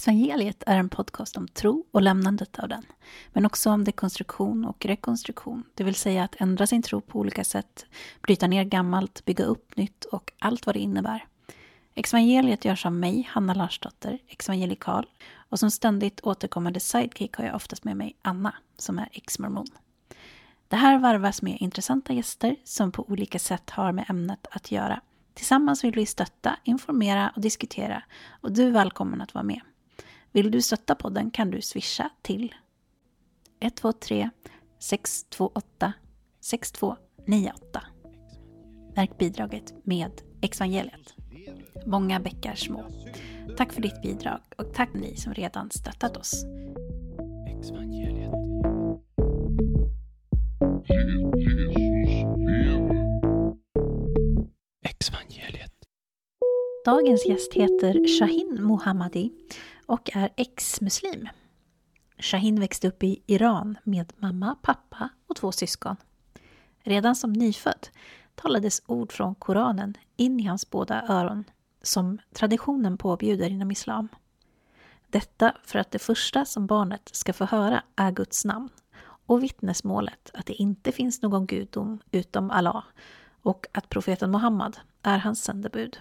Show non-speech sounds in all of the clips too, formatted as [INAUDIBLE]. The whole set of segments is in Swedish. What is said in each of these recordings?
Exvangeliet är en podcast om tro och lämnandet av den, men också om dekonstruktion och rekonstruktion, det vill säga att ändra sin tro på olika sätt, bryta ner gammalt, bygga upp nytt och allt vad det innebär. Exvangeliet görs av mig, Hanna Larsdotter, exvangelikal, och som ständigt återkommande sidekick har jag oftast med mig Anna, som är ex-mormon. Det här varvas med intressanta gäster som på olika sätt har med ämnet att göra. Tillsammans vill vi stötta, informera och diskutera och du är välkommen att vara med. Vill du stötta podden kan du swisha till 123 628 6298. Märk bidraget med Exvangeliet. Många bäckar små. Tack för ditt bidrag och tack ni som redan stöttat oss. Dagens gäst heter Shahin Mohammadi och är ex-muslim. Shahin växte upp i Iran med mamma, pappa och två syskon. Redan som nyfödd talades ord från Koranen in i hans båda öron, som traditionen påbjuder inom islam. Detta för att det första som barnet ska få höra är Guds namn och vittnesmålet att det inte finns någon gudom utom Allah och att profeten Muhammad är hans sändebud.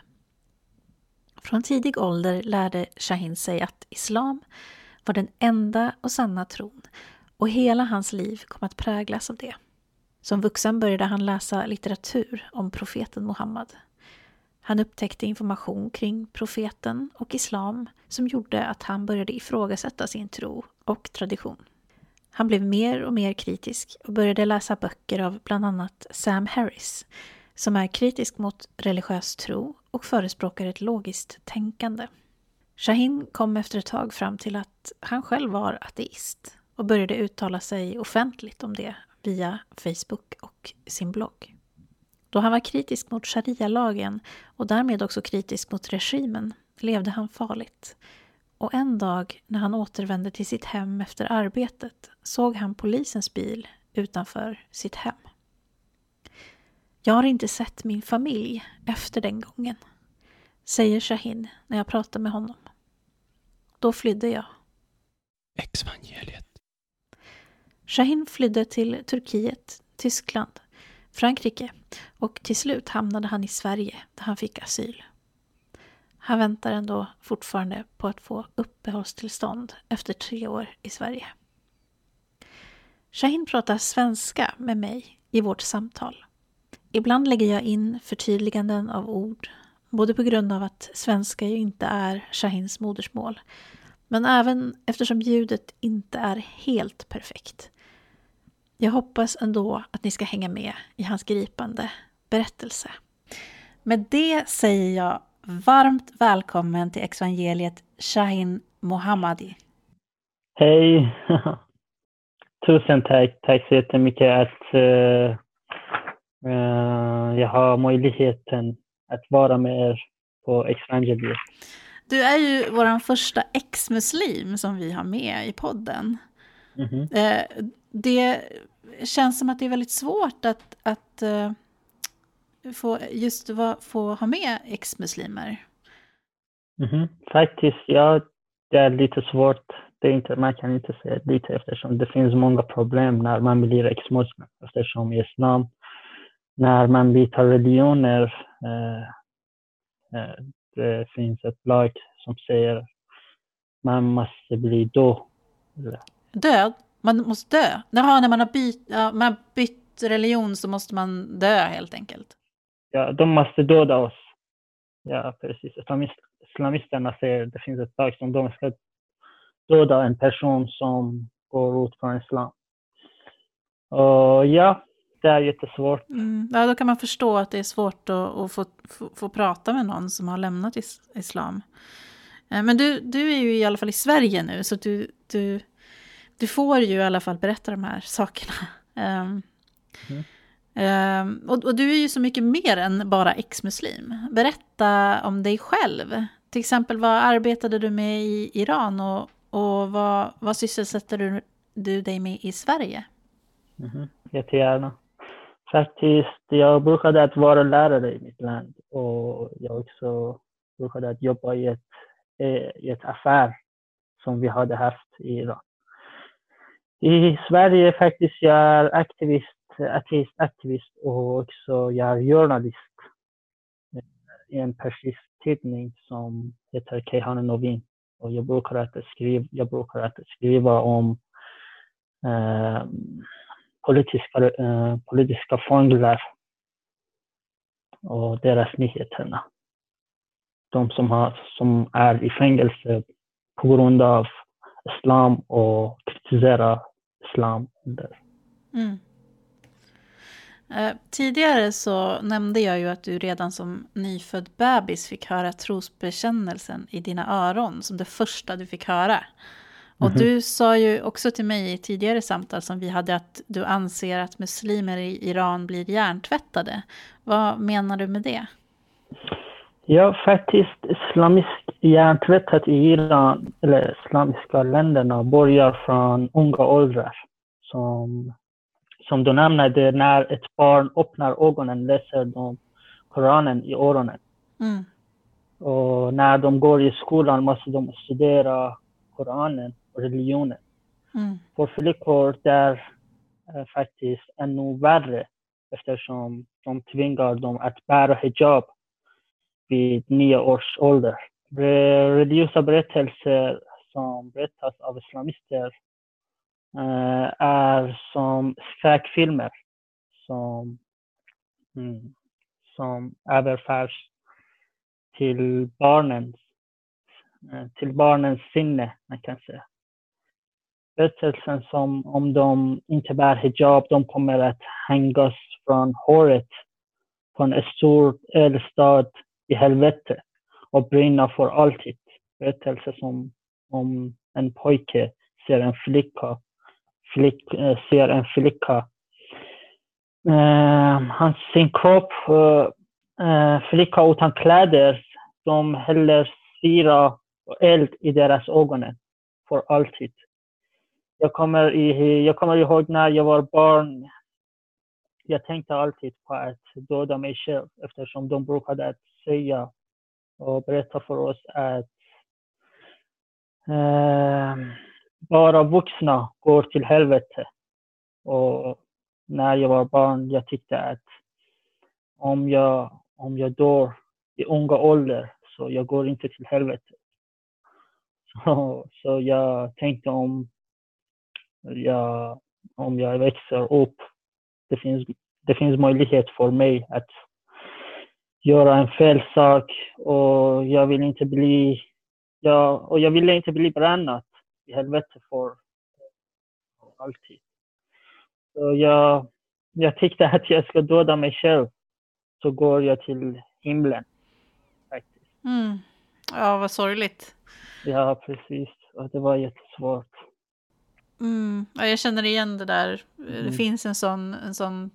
Från tidig ålder lärde Shahin sig att islam var den enda och sanna tron och hela hans liv kom att präglas av det. Som vuxen började han läsa litteratur om profeten Muhammad. Han upptäckte information kring profeten och islam som gjorde att han började ifrågasätta sin tro och tradition. Han blev mer och mer kritisk och började läsa böcker av bland annat Sam Harris som är kritisk mot religiös tro och förespråkar ett logiskt tänkande. Shahin kom efter ett tag fram till att han själv var ateist och började uttala sig offentligt om det via Facebook och sin blogg. Då han var kritisk mot sharia-lagen och därmed också kritisk mot regimen levde han farligt. Och en dag när han återvände till sitt hem efter arbetet såg han polisens bil utanför sitt hem. Jag har inte sett min familj efter den gången, säger Shahin när jag pratar med honom. Då flydde jag. Exvangeliet. Shahin flydde till Turkiet, Tyskland, Frankrike och till slut hamnade han i Sverige där han fick asyl. Han väntar ändå fortfarande på att få uppehållstillstånd efter tre år i Sverige. Shahin pratar svenska med mig i vårt samtal. Ibland lägger jag in förtydliganden av ord, både på grund av att svenska ju inte är Shahins modersmål, men även eftersom ljudet inte är helt perfekt. Jag hoppas ändå att ni ska hänga med i hans gripande berättelse. Med det säger jag varmt välkommen till evangeliet Shahin Mohammadi. Hej! [LAUGHS] Tusen tack. Tack så jättemycket att uh, jag har möjligheten att vara med er på Exvangeliet. Du är ju vår första ex-muslim som vi har med i podden. Mm -hmm. det känns som att det är väldigt svårt att, att få, just få ha med ex-muslimer. Mm -hmm. Faktiskt, ja, det är lite svårt. Det är inte, man kan inte säga lite eftersom det finns många problem när man blir ex-muslim. Eftersom islam, när man byter religioner, eh, eh, det finns ett lag som säger man måste bli död. Död? Man måste dö? Jaha, när man har bytt, man bytt religion så måste man dö helt enkelt? Ja, de måste döda oss. Ja, precis. Islamisterna säger att det finns ett lag som de ska döda en person som går ut från islam. Och ja, det är jättesvårt. Mm. Ja, då kan man förstå att det är svårt att, att få, få, få, prata med någon som har lämnat is, islam. Eh, men du, du är ju i alla fall i Sverige nu, så du, du, du får ju i alla fall berätta de här sakerna. Um, mm. um, och, och, du är ju så mycket mer än bara ex-muslim. Berätta om dig själv. Till exempel, vad arbetade du med i Iran och, och vad, vad sysselsätter du, du dig med i Sverige? Mm. Jättegärna. Faktiskt, jag brukade att vara lärare i mitt land och jag också brukade att jobba i ett, eh, i ett affär som vi hade haft i Iran. I Sverige faktiskt jag är aktivist, ateist, aktivist och också jag är journalist i en persisk tidning som heter Keyhan Novin. Och jag brukar att skriva, jag brukar att skriva om eh, politiska, eh, politiska fångar och deras nyheterna. De som, har, som är i fängelse på grund av islam och kritiserar islam. Mm. Eh, tidigare så nämnde jag ju att du redan som nyfödd bebis fick höra trosbekännelsen i dina öron som det första du fick höra. Och mm -hmm. du sa ju också till mig i tidigare samtal som vi hade att du anser att muslimer i Iran blir hjärntvättade. Vad menar du med det? Ja, faktiskt islamisk hjärntvättat i Iran, eller islamiska länderna, börjar från unga åldrar. Som som du nämnde, när ett barn öppnar ögonen läser de Koranen i öronen. Mm. Och när de går i skolan måste de studera Koranen religionen. Mm. För flickor där är faktiskt ännu värre eftersom de tvingar dem att bära hijab vid nio års ålder. Religiösa berättelser som berättas av islamister uh, är som skräckfilmer som, mm, som överförs till barnens, uh, till barnens sinne, man kan säga. Berättelsen som om de inte bär hijab, de kommer att hängas från håret på en stor eldstad i helvete och brinna för alltid. Berättelse som om en pojke ser en flicka flick, eh, ser en flicka. Eh, sin kropp, eh, eh, flicka utan kläder, de häller syra och eld i deras ögon för alltid. Jag kommer, i, jag kommer ihåg när jag var barn, jag tänkte alltid på att döda mig själv eftersom de brukade säga och berätta för oss att eh, bara vuxna går till helvete. Och när jag var barn, jag tyckte att om jag, om jag dör i unga ålder så jag går inte till helvete. [LAUGHS] Så, så jag tänkte om jag, om jag växer upp, det finns, det finns möjlighet för mig att göra en fel sak och jag vill inte bli, jag, och jag ville inte bli brännad i helvete för alltid. Så jag, jag tyckte att jag ska döda mig själv. Så går jag till himlen. Faktiskt. Mm. Ja, vad sorgligt. Ja, precis. Och det var jättesvårt. Mm. Ja, jag känner igen det där. Mm. Det finns en sån, en sån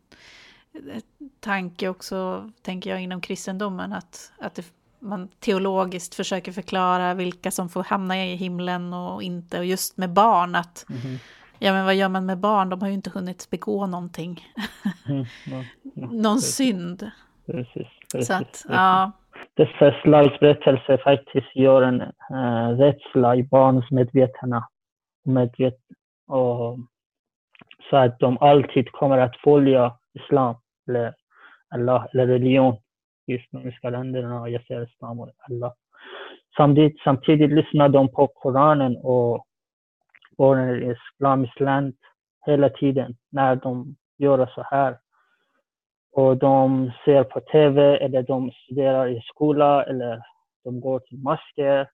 eh, tanke också, tänker jag, inom kristendomen. Att, att det man teologiskt försöker förklara vilka som får hamna i himlen och inte. Och just med barn, att mm. ja men vad gör man med barn? De har ju inte hunnit begå någonting. [LAUGHS] Mm, ja, ja, Någon precis. synd. Precis, precis, Så att, ja. Dessa slags berättelser faktiskt gör en uh, rädsla i barns medvetna. Medvet och, så att de alltid kommer att följa islam eller Allah eller religion islamiska länderna och jag säger islam och Allah. Samtidigt, samtidigt lyssnar de på Koranen och barnen i islamiskt land hela tiden när de gör så här. Och de ser på TV eller de studerar i skola eller de går till masker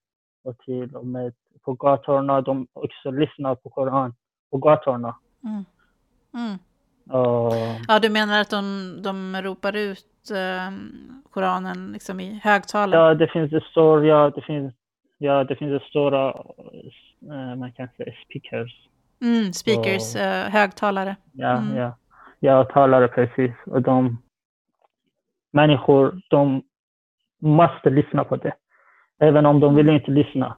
och till och med på gatorna. De också lyssnar på Koran på gatorna. Mm. Mm. Och... Ja, du menar att de, de ropar ut eh, Koranen liksom i högtalare? Ja, det finns det står, ja, det finns, ja, det finns det stora, eh, man kan säga speakers. Mm, speakers, eh, högtalare. Ja, mm. ja, ja, talare precis. Och de människor, de måste lyssna på det. Även om de vill inte lyssna.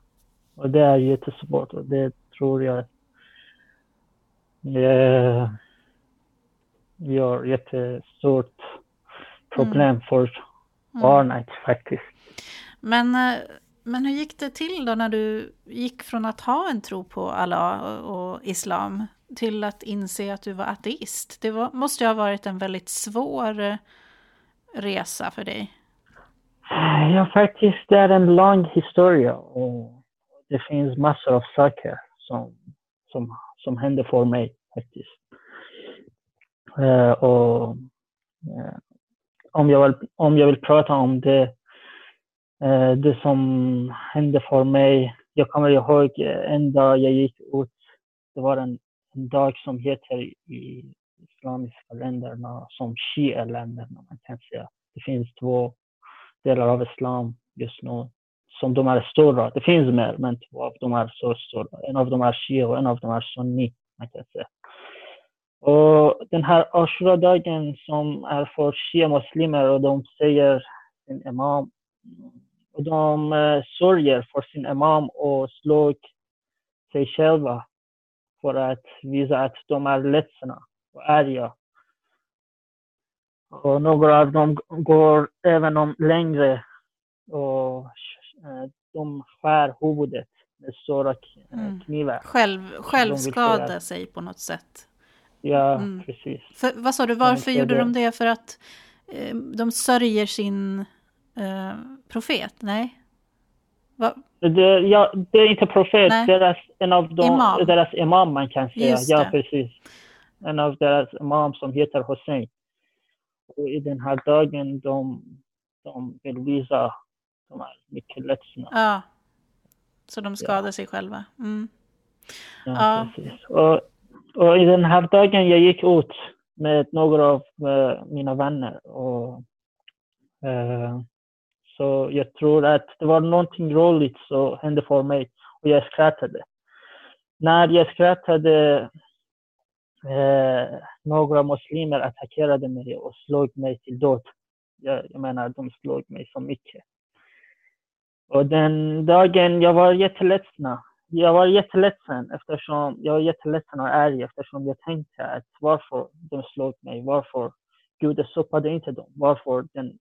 Och det är jättesvårt och det tror jag eh, gör jättestort problem mm. för mm. barnet faktiskt. Men eh, Men hur gick det till då när du gick från att ha en tro på Allah och, och islam till att inse att du var ateist? Det var, måste ju ha varit en väldigt svår eh, resa för dig. Ja, faktiskt, det är en lång historia och det finns massor av saker som, som, som hände för mig faktiskt. Uh, och uh, om, jag vill, om jag vill prata om det, uh, det som hände för mig. Jag kommer ihåg en dag jag gick ut. Det var en, en dag som heter i islamiska länderna som shia-länderna, man kan säga. Det finns två delar av islam just nu som de är stora. Det finns mer, men två av dem är så stora. En av dem är shia och en av dem är sunni, man kan säga. Och den här Ashura-dagen som är för shia-muslimer och de säger sin imam och de eh, sörjer för sin imam och slog sig själva för att visa att de är ledsna och arga. Och några av dem går även om längre och de skär huvudet med stora uh, mm. knivar. Själv, självskada sig på något sätt. Ja, mm. precis. För, vad sa du, varför gjorde de det? För att eh, de sörjer sin eh, profet? Nej? Va? Det, ja, det är inte profet, Nej. deras, en av dem, imam. deras imam man kan säga. Ja, precis. En av deras imam som heter Hussein. Och i den här dagen de, de vill visa de är mycket ledsna. Ja. Så de skadar ja. sig själva. Mm. Ja, ja, precis. Och och i den här dagen jag gick ut med några av uh, mina vänner. Och, uh, så jag tror att det var någonting roligt som hände för mig och jag skrattade. När jag skrattade uh, några muslimer attackerade mig och slog mig till död. Jag, jag menar, de slog mig så mycket. Och den dagen jag var jätteledsen jag var jätteledsen eftersom jag var jätteledsen och arg eftersom jag tänkte att varför de slog mig, varför Gud stoppade inte dem, varför den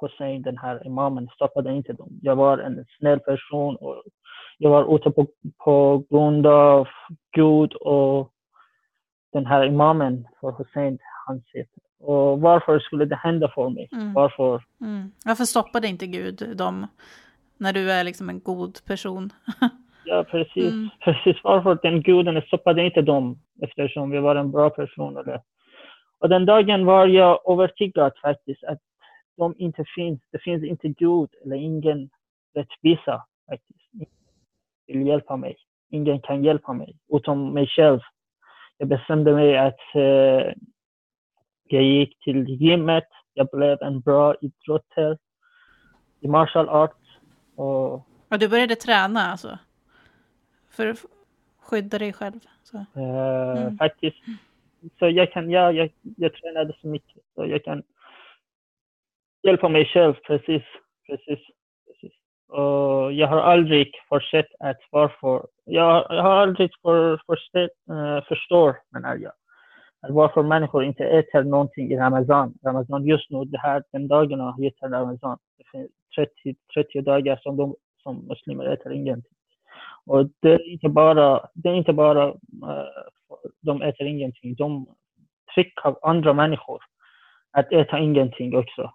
Hussein, den här imamen, stoppade inte dem. Jag var en snäll person och jag var ute på, på grund av Gud och den här imamen för Hussein, hans sätt. Och varför skulle det hända för mig? Mm. Varför? Mm. Varför stoppade inte Gud dem när du är liksom en god person? [LAUGHS] Ja, precis. Mm. Precis varför den guden stoppade inte dem eftersom vi var en bra person. Eller. Och den dagen var jag övertygad faktiskt att de inte finns. Det finns inte Gud eller ingen rättvisa faktiskt. Ingen vill hjälpa mig. Ingen kan hjälpa mig utom mig själv. Jag bestämde mig att uh, jag gick till gymmet. Jag blev en bra idrottare i martial arts. Och, och du började träna alltså? För att skydda dig själv? Så. Uh, mm. Faktiskt. Så jag kan, ja, jag, jag tränade så mycket. Så jag kan hjälpa mig själv, precis. precis, precis. Och jag har aldrig försett att varför, jag, jag har aldrig för, försett, uh, förstår, menar jag, varför människor inte äter någonting i Ramadan. Ramadan just nu, det här, den dagarna heter Ramadan. Det finns 30, 30 dagar som, de, som muslimer äter ingenting. Och det är inte bara, det är inte bara eh, de äter ingenting, de trycker andra människor att äta ingenting också.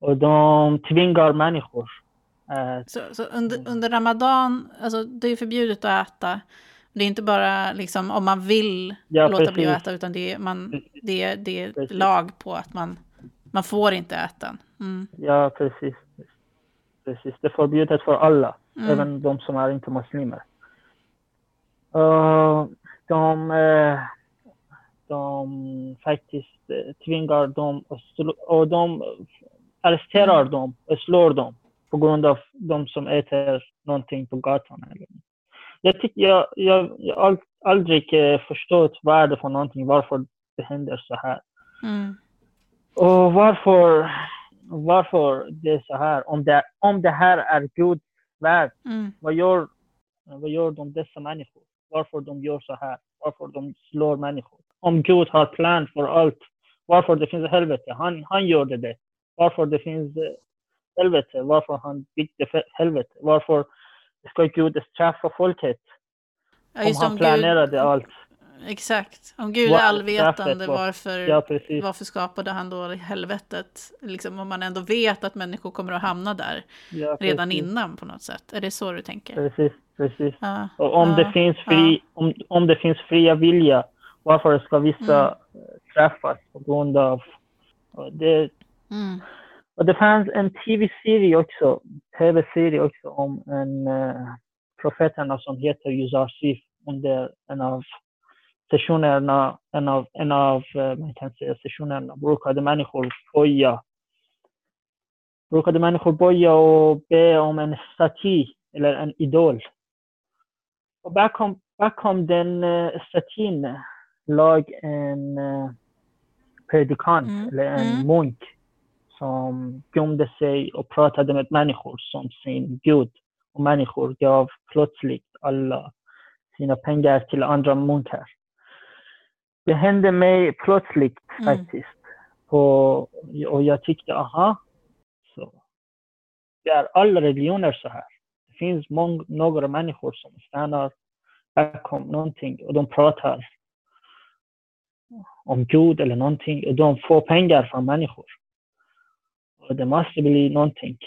Och de tvingar människor. Att, eh, så, så under, under Ramadan, alltså det är förbjudet att äta. Det är inte bara liksom om man vill ja, låta bli att äta, utan det är, man, det är, det är lag på att man, man får inte äta. Mm. Ja, precis. Precis, det är förbjudet för alla. Mm. Även de som är inte muslimer. Uh, de, uh, de faktiskt uh, tvingar dem och de arresterar mm. dem och slår dem på grund av de som äter någonting på gatan. Jag, tycker, jag, jag, jag har aldrig uh, förstått vad är det för någonting, varför det händer så här. Mm. Och varför, varför det är så här. Om det, om det här är Gud värld. Mm. Vad, gör, vad gör de dessa människor? Varför de gör så här? Varför de slår människor? Om Gud har plan för allt, varför det finns helvete? Han, han gjorde det. Varför det finns helvete, varför han byggde helvete, varför ska Gud straffa folket Ja, om just han om planerade Gud, allt. exakt. Om Gud är allvetande, varför, Ja, varför skapade han då helvetet? Liksom om man ändå vet att människor kommer att hamna där Ja, redan innan på något sätt. Är det så du tänker? Precis, precis. Ja, Och om, det finns fri, om, om det finns fria vilja, varför ska vissa Mm. träffas på grund av... Det, Mm. Och det fanns en tv-serie också, tv-serie också om en uh, profeterna som heter Yuzarsif under en av sessionerna, en av, en av eh, man kan säga sessionerna, brukade människor boja. Brukade människor boja och be om en staty eller en idol. Och bakom, bakom den uh, statyn låg en uh, predikant Mm, eller en mm. munk som gömde sig och pratade med människor som sin gud. Och människor gav plötsligt alla sina pengar till andra munkar. Det hände mig plötsligt Mm. faktiskt. På, och jag tyckte, aha, så. Det är alla religioner så här. Det finns mång, några människor som stannar bakom någonting och de pratar om Gud eller någonting och de får pengar från människor. Och det måste bli någonting.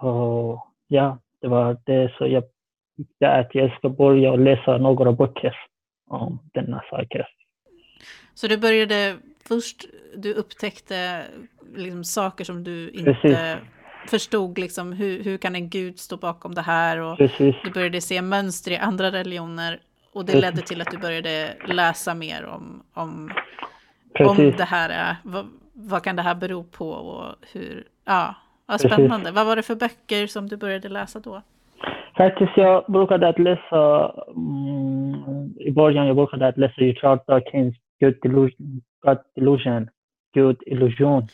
Och ja, det var det så jag tyckte att jag ska börja läsa några böcker om denna saker. Så du började först, du upptäckte liksom saker som du inte Precis. förstod, liksom, hur, hur kan en gud stå bakom det här? Och Precis, du började se mönster i andra religioner och det ledde till att du började läsa mer om, om, om det här är, vad, vad kan det här bero på och hur, ja, Precis. spännande. Vad var det för böcker som du började läsa då? Faktiskt, jag brukade att läsa, mm, i början jag brukade att läsa Richard Dawkins God Delusion, God Delusion, God Illusion.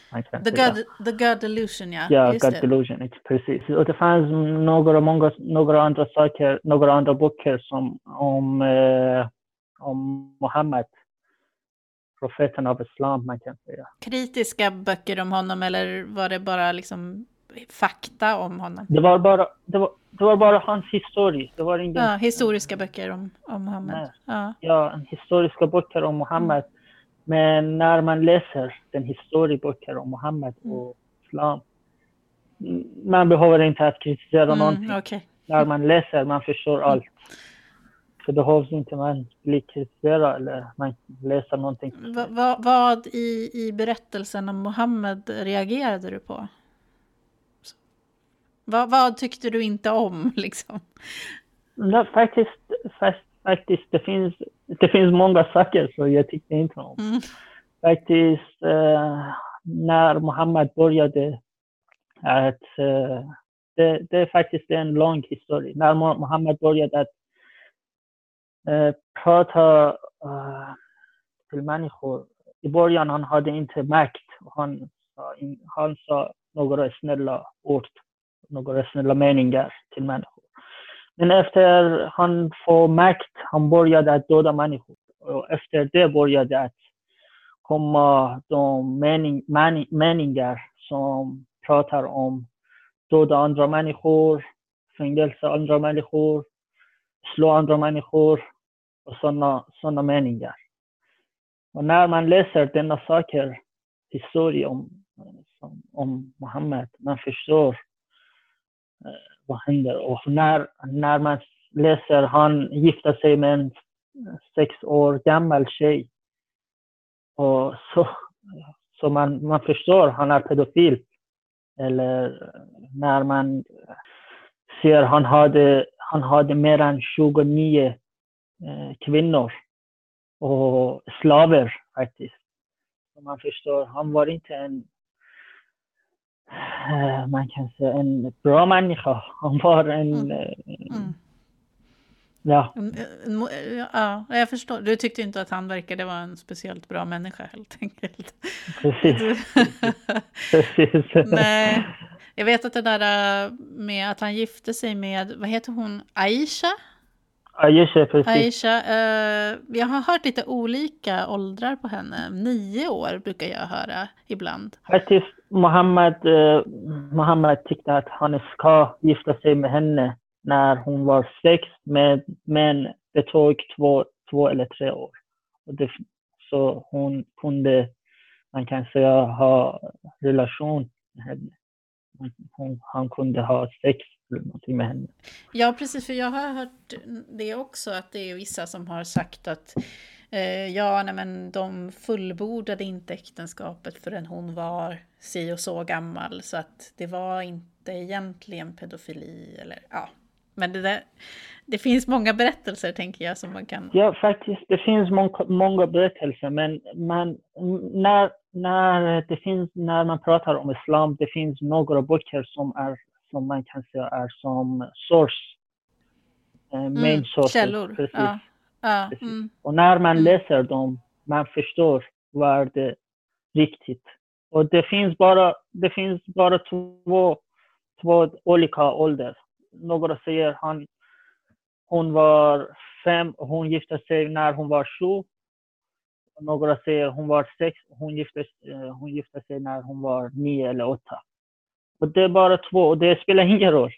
The. God, the God Delusion, ja. Ja, just God det. Delusion, precis. Och det fanns några, många, några andra saker, några andra böcker som om, eh, om Muhammed, profeten av Islam, man kan säga. Kritiska böcker om honom eller var det bara liksom fakta om honom? Det var bara, det var, det var bara hans historia. Det var ingen, Ja, historiska böcker om, om Mohammed. Ja. ja, historiska böcker om Muhammed. Men när man läser den historieböcker om Muhammed Mm. och Islam, man behöver inte att kritisera någonting. Mm, Okej. När man läser, man förstår Mm. Så behövs inte man bli kritiserad eller man läser någonting. Va, va, vad i, i berättelsen om Mohammed reagerade du på? Va, vad tyckte du inte om [LAUGHS] liksom? Nej, faktiskt, fast, faktiskt det, finns, det finns många saker som jag tyckte inte om. Mm. faktiskt eh, när Muhammed började att eh, det, det är faktiskt en lång historia. När Muhammed började att پراتا فیلمانی خور. ای باریان هان هاده انت مکت هان این هان سا نگر اسنلا اورت. نگر اسنلا مینینگر است خور. من افتر هان فا مکت هان باریاد ات دودا مانی خور. افتر ده باریاد ات کما دوم مینینگر سوم پراتر اوم دودا اندرا مانی خور. فنگل سا اندرا مانی خور. سلو اندرا مانی خور. Och sådana såna meningar. Och när man läser denna saker, historia om, om Muhammed, man förstår eh, vad händer. Och när, när man läser han gifte sig med en sex år gammal tjej och så, så man, man förstår han är pedofil. Eller när man ser han hade, han hade mer än 29 kvinnor och slaver faktiskt. Man förstår, han var inte en eh, man kan säga en bra människa. Han var en, Mm. eh, Mm. ja, Ja, jag förstår. Du tyckte inte att han verkade vara en speciellt bra människa helt enkelt. precis. [LAUGHS] precis. Nej, jag vet att det där med att han gifte sig med, vad heter hon, Aisha? Aisha, precis. Aisha, eh, jag har hört lite olika åldrar på henne. Nio år brukar jag höra ibland. Faktiskt, Mohammed, eh, Mohammed tyckte att han ska gifta sig med henne när hon var sex, men, men det tog två, två eller tre år. Och det, så hon kunde, man kan säga, ha relation med henne. Hon, han kunde ha sex någonting med henne. Ja, precis, för jag har hört det också, att det är vissa som har sagt att eh, ja, nej, men de fullbordade inte äktenskapet förrän hon var si och så gammal, så att det var inte egentligen pedofili eller ja. Men det, där, det finns många berättelser tänker jag som man kan... Ja, faktiskt. Det finns många, många berättelser, men man, när, när, det finns, när man pratar om islam, det finns några böcker som, är, som man kan säga är som source. Eh, main Mm, sources. källor, Precis. ja. Ja, Precis. mm, Och när man Mm. läser dem, man förstår vad det är riktigt. Och det finns bara, det finns bara två, två olika åldrar. Några säger han, hon var fem hon gifte sig när hon var sju. Några säger hon var sex hon gifte, eh, hon gifte sig när hon var nio eller åtta. Och det är bara två och det spelar ingen roll.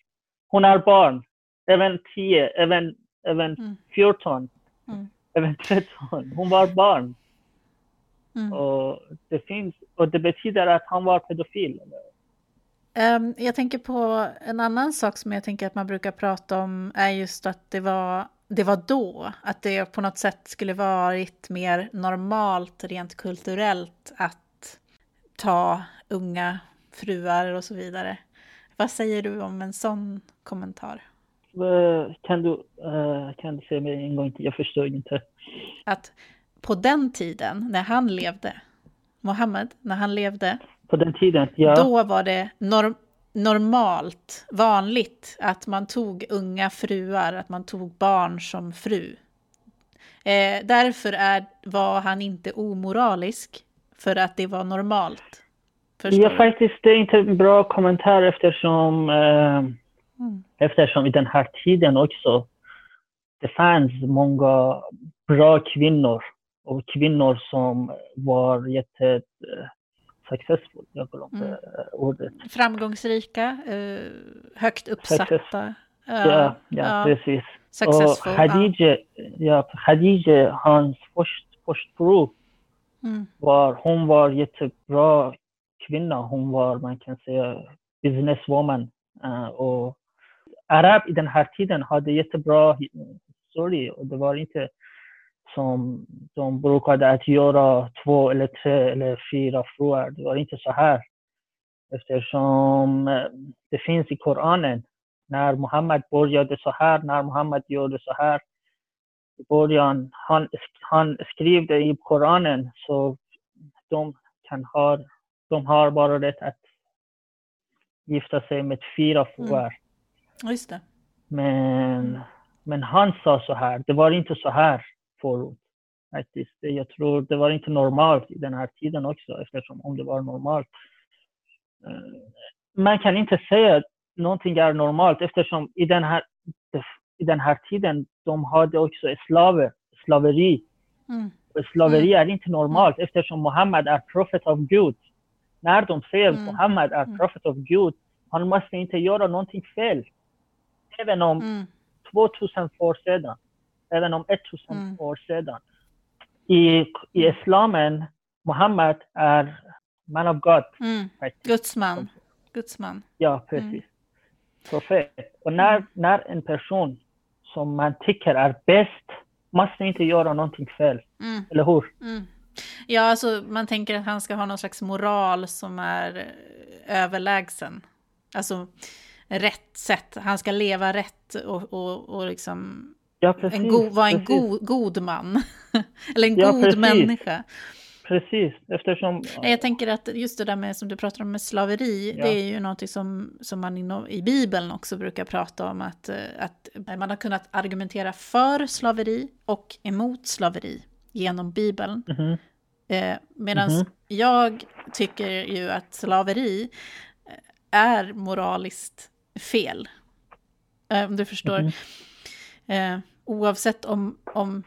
Hon är barn. Även tio, även, även Mm. 14, Mm. även 13. Hon var barn. mm. Och det finns, och det betyder att han var pedofil. Ehm, jag tänker på en annan sak som jag tänker att man brukar prata om är just att det var, det var då, att det på något sätt skulle varit mer normalt rent kulturellt att ta unga fruar och så vidare. Vad säger du om en sån kommentar? Eh, Kan du, eh, kan du säga mig en gång till? Jag förstår inte. Att på den tiden, när han levde, Mohammed, när han levde, På den tiden, ja. Då var det norm normalt, vanligt, att man tog unga fruar, att man tog barn som fru. Eh, därför är, var han inte omoralisk, för att det var normalt. Förstår Ja, faktiskt, det är inte en bra kommentar eftersom, eh, Mm. eftersom i den här tiden också, det fanns många bra kvinnor och kvinnor som var jätte eh, successful. Jag glömde Mm. eh, ordet. Framgångsrika, eh, högt uppsatta. Ja, ja, precis. successful. och Khadija, ja, Khadija, hans först, först fru, Ja. Mm. var, hon var jättebra kvinna. Hon var, man kan säga, businesswoman. Uh, och Arab i den här tiden hade jättebra historia och det var inte som de brukade att göra två eller tre eller fyra fruar. Det var inte så här. Eftersom eh, det finns i Koranen. När Muhammed började så här, när Muhammed gjorde så här. I början, han, han skrev det i Koranen så de kan ha, de har bara rätt att gifta sig med fyra fruar. Ja, Just det. Men, men han sa så här, det var inte så här förut. Faktiskt. Jag tror det var inte normalt i den här tiden också, eftersom om det var normalt. eh, Man kan inte säga att någonting är normalt eftersom i den här, i den här tiden de hade också slaver, slaveri. Mm. Slaveri är inte normalt eftersom Muhammed är profet av Gud. När de säger Mm. Muhammed är Mm. profet av Gud, han måste inte göra någonting fel. Även om Mm. 2000 år sedan, även om 1000 Mm. år sedan. I, I islamen, Muhammed är man of God. Mm. faktiskt. Guds man. Guds man. Ja, precis. Profet. Och när, när en person som man tycker är bäst måste inte göra någonting fel, Mm. eller hur? Ja, alltså man tänker att han ska ha någon slags moral som är eh, överlägsen. Alltså rätt sätt. Han ska leva rätt och, och, och liksom Ja, precis. en go, vara en go, god man. [LAUGHS] Eller en Ja, god precis. människa. Precis, eftersom... Jag tänker att just det där med som du pratar om med slaveri, Ja. det är ju någonting som, som man inom, i Bibeln också brukar prata om, att, eh, att man har kunnat argumentera för slaveri och emot slaveri genom Bibeln. Mhm. Eh, Medan Mhm. jag tycker ju att slaveri eh, är moraliskt fel. Eh, Om du förstår. Mhm. Eh, oavsett om, om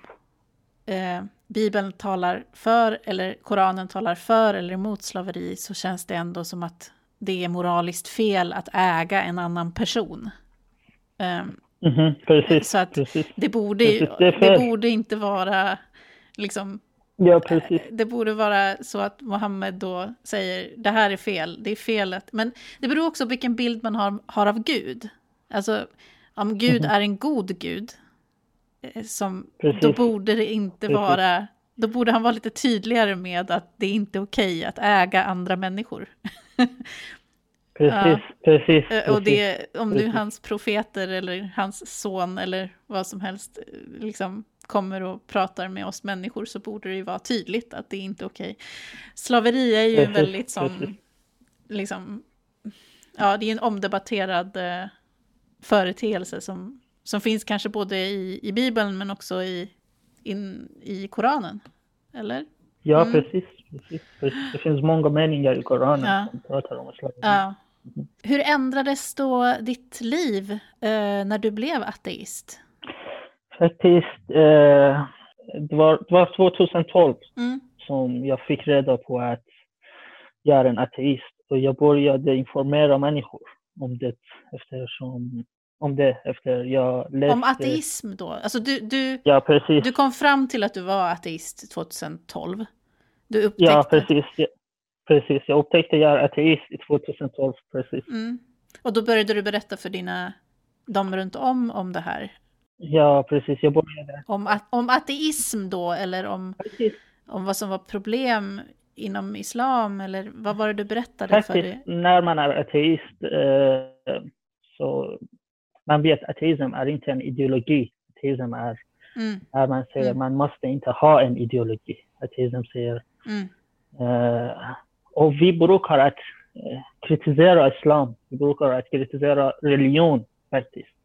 eh, Bibeln talar för eller Koranen talar för eller emot slaveri så känns det ändå som att det är moraliskt fel att äga en annan person. Um, Mm -hmm, precis, så att precis, det, borde, precis, det, det, borde inte vara liksom... Ja, precis. Det borde vara så att Mohammed då säger det här är fel, det är felet. Men det beror också på vilken bild man har, har av Gud. Alltså, om Gud mm är en god Gud, eh, som, då borde det inte precis. vara... Då borde han vara lite tydligare med att det är inte är okej att äga andra människor. [LAUGHS] Precis, ja. precis, precis. Och det, om nu hans profeter eller hans son eller vad som helst eh, liksom kommer och pratar med oss människor så borde det ju vara tydligt att det är inte är okej. Slaveri är ju precis, väldigt sån, liksom, ja det är en omdebatterad eh, företeelse som, som finns kanske både i, i Bibeln men också i, in, i Koranen. Eller? Ja, mm. precis, precis. Det finns många meningar i Koranen ja. som pratar om slaveri. Ja. Hur ändrades då ditt liv eh, när du blev ateist? Faktiskt, eh, det, var, det var 2012 mm. som jag fick reda på att jag är en ateist. Och jag började informera människor om det eftersom om det efter jag läste... Om ateism då? Alltså du, du, ja, precis. du kom fram till att du var ateist 2012? Du upptäckte... Ja, precis. Precis, jag upptäckte att jag är ateist i 2012. Precis. Mm. Och då började du berätta för dina, de runt om om det här? Ja, precis, jag började. Om, om ateism då, eller om, om vad som var problem inom islam, eller vad var det du berättade Faktiskt, för dig? när man är ateist eh, så man vet att ateism är inte en ideologi. Ateism är, mm. när man säger mm. man måste inte ha en ideologi. Ateism säger mm. eh, och vi brukar att eh, kritisera islam. Vi brukar att kritisera religion faktiskt.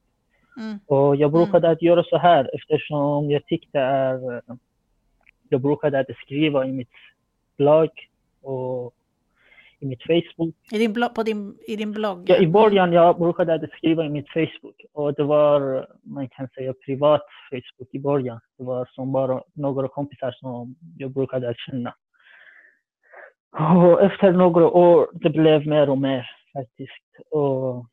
Mm. Och jag brukade mm. att göra så här eftersom jag tyckte är... Jag brukade att skriva i mitt blogg och i mitt Facebook. I din blogg, på din, I din blogg? Ja, i början jag brukade att skriva i mitt Facebook. Och det var, man kan säga, privat Facebook i början. Det var som bara några kompisar som jag brukade att känna. Och efter några år det blev mer och mer faktiskt. Och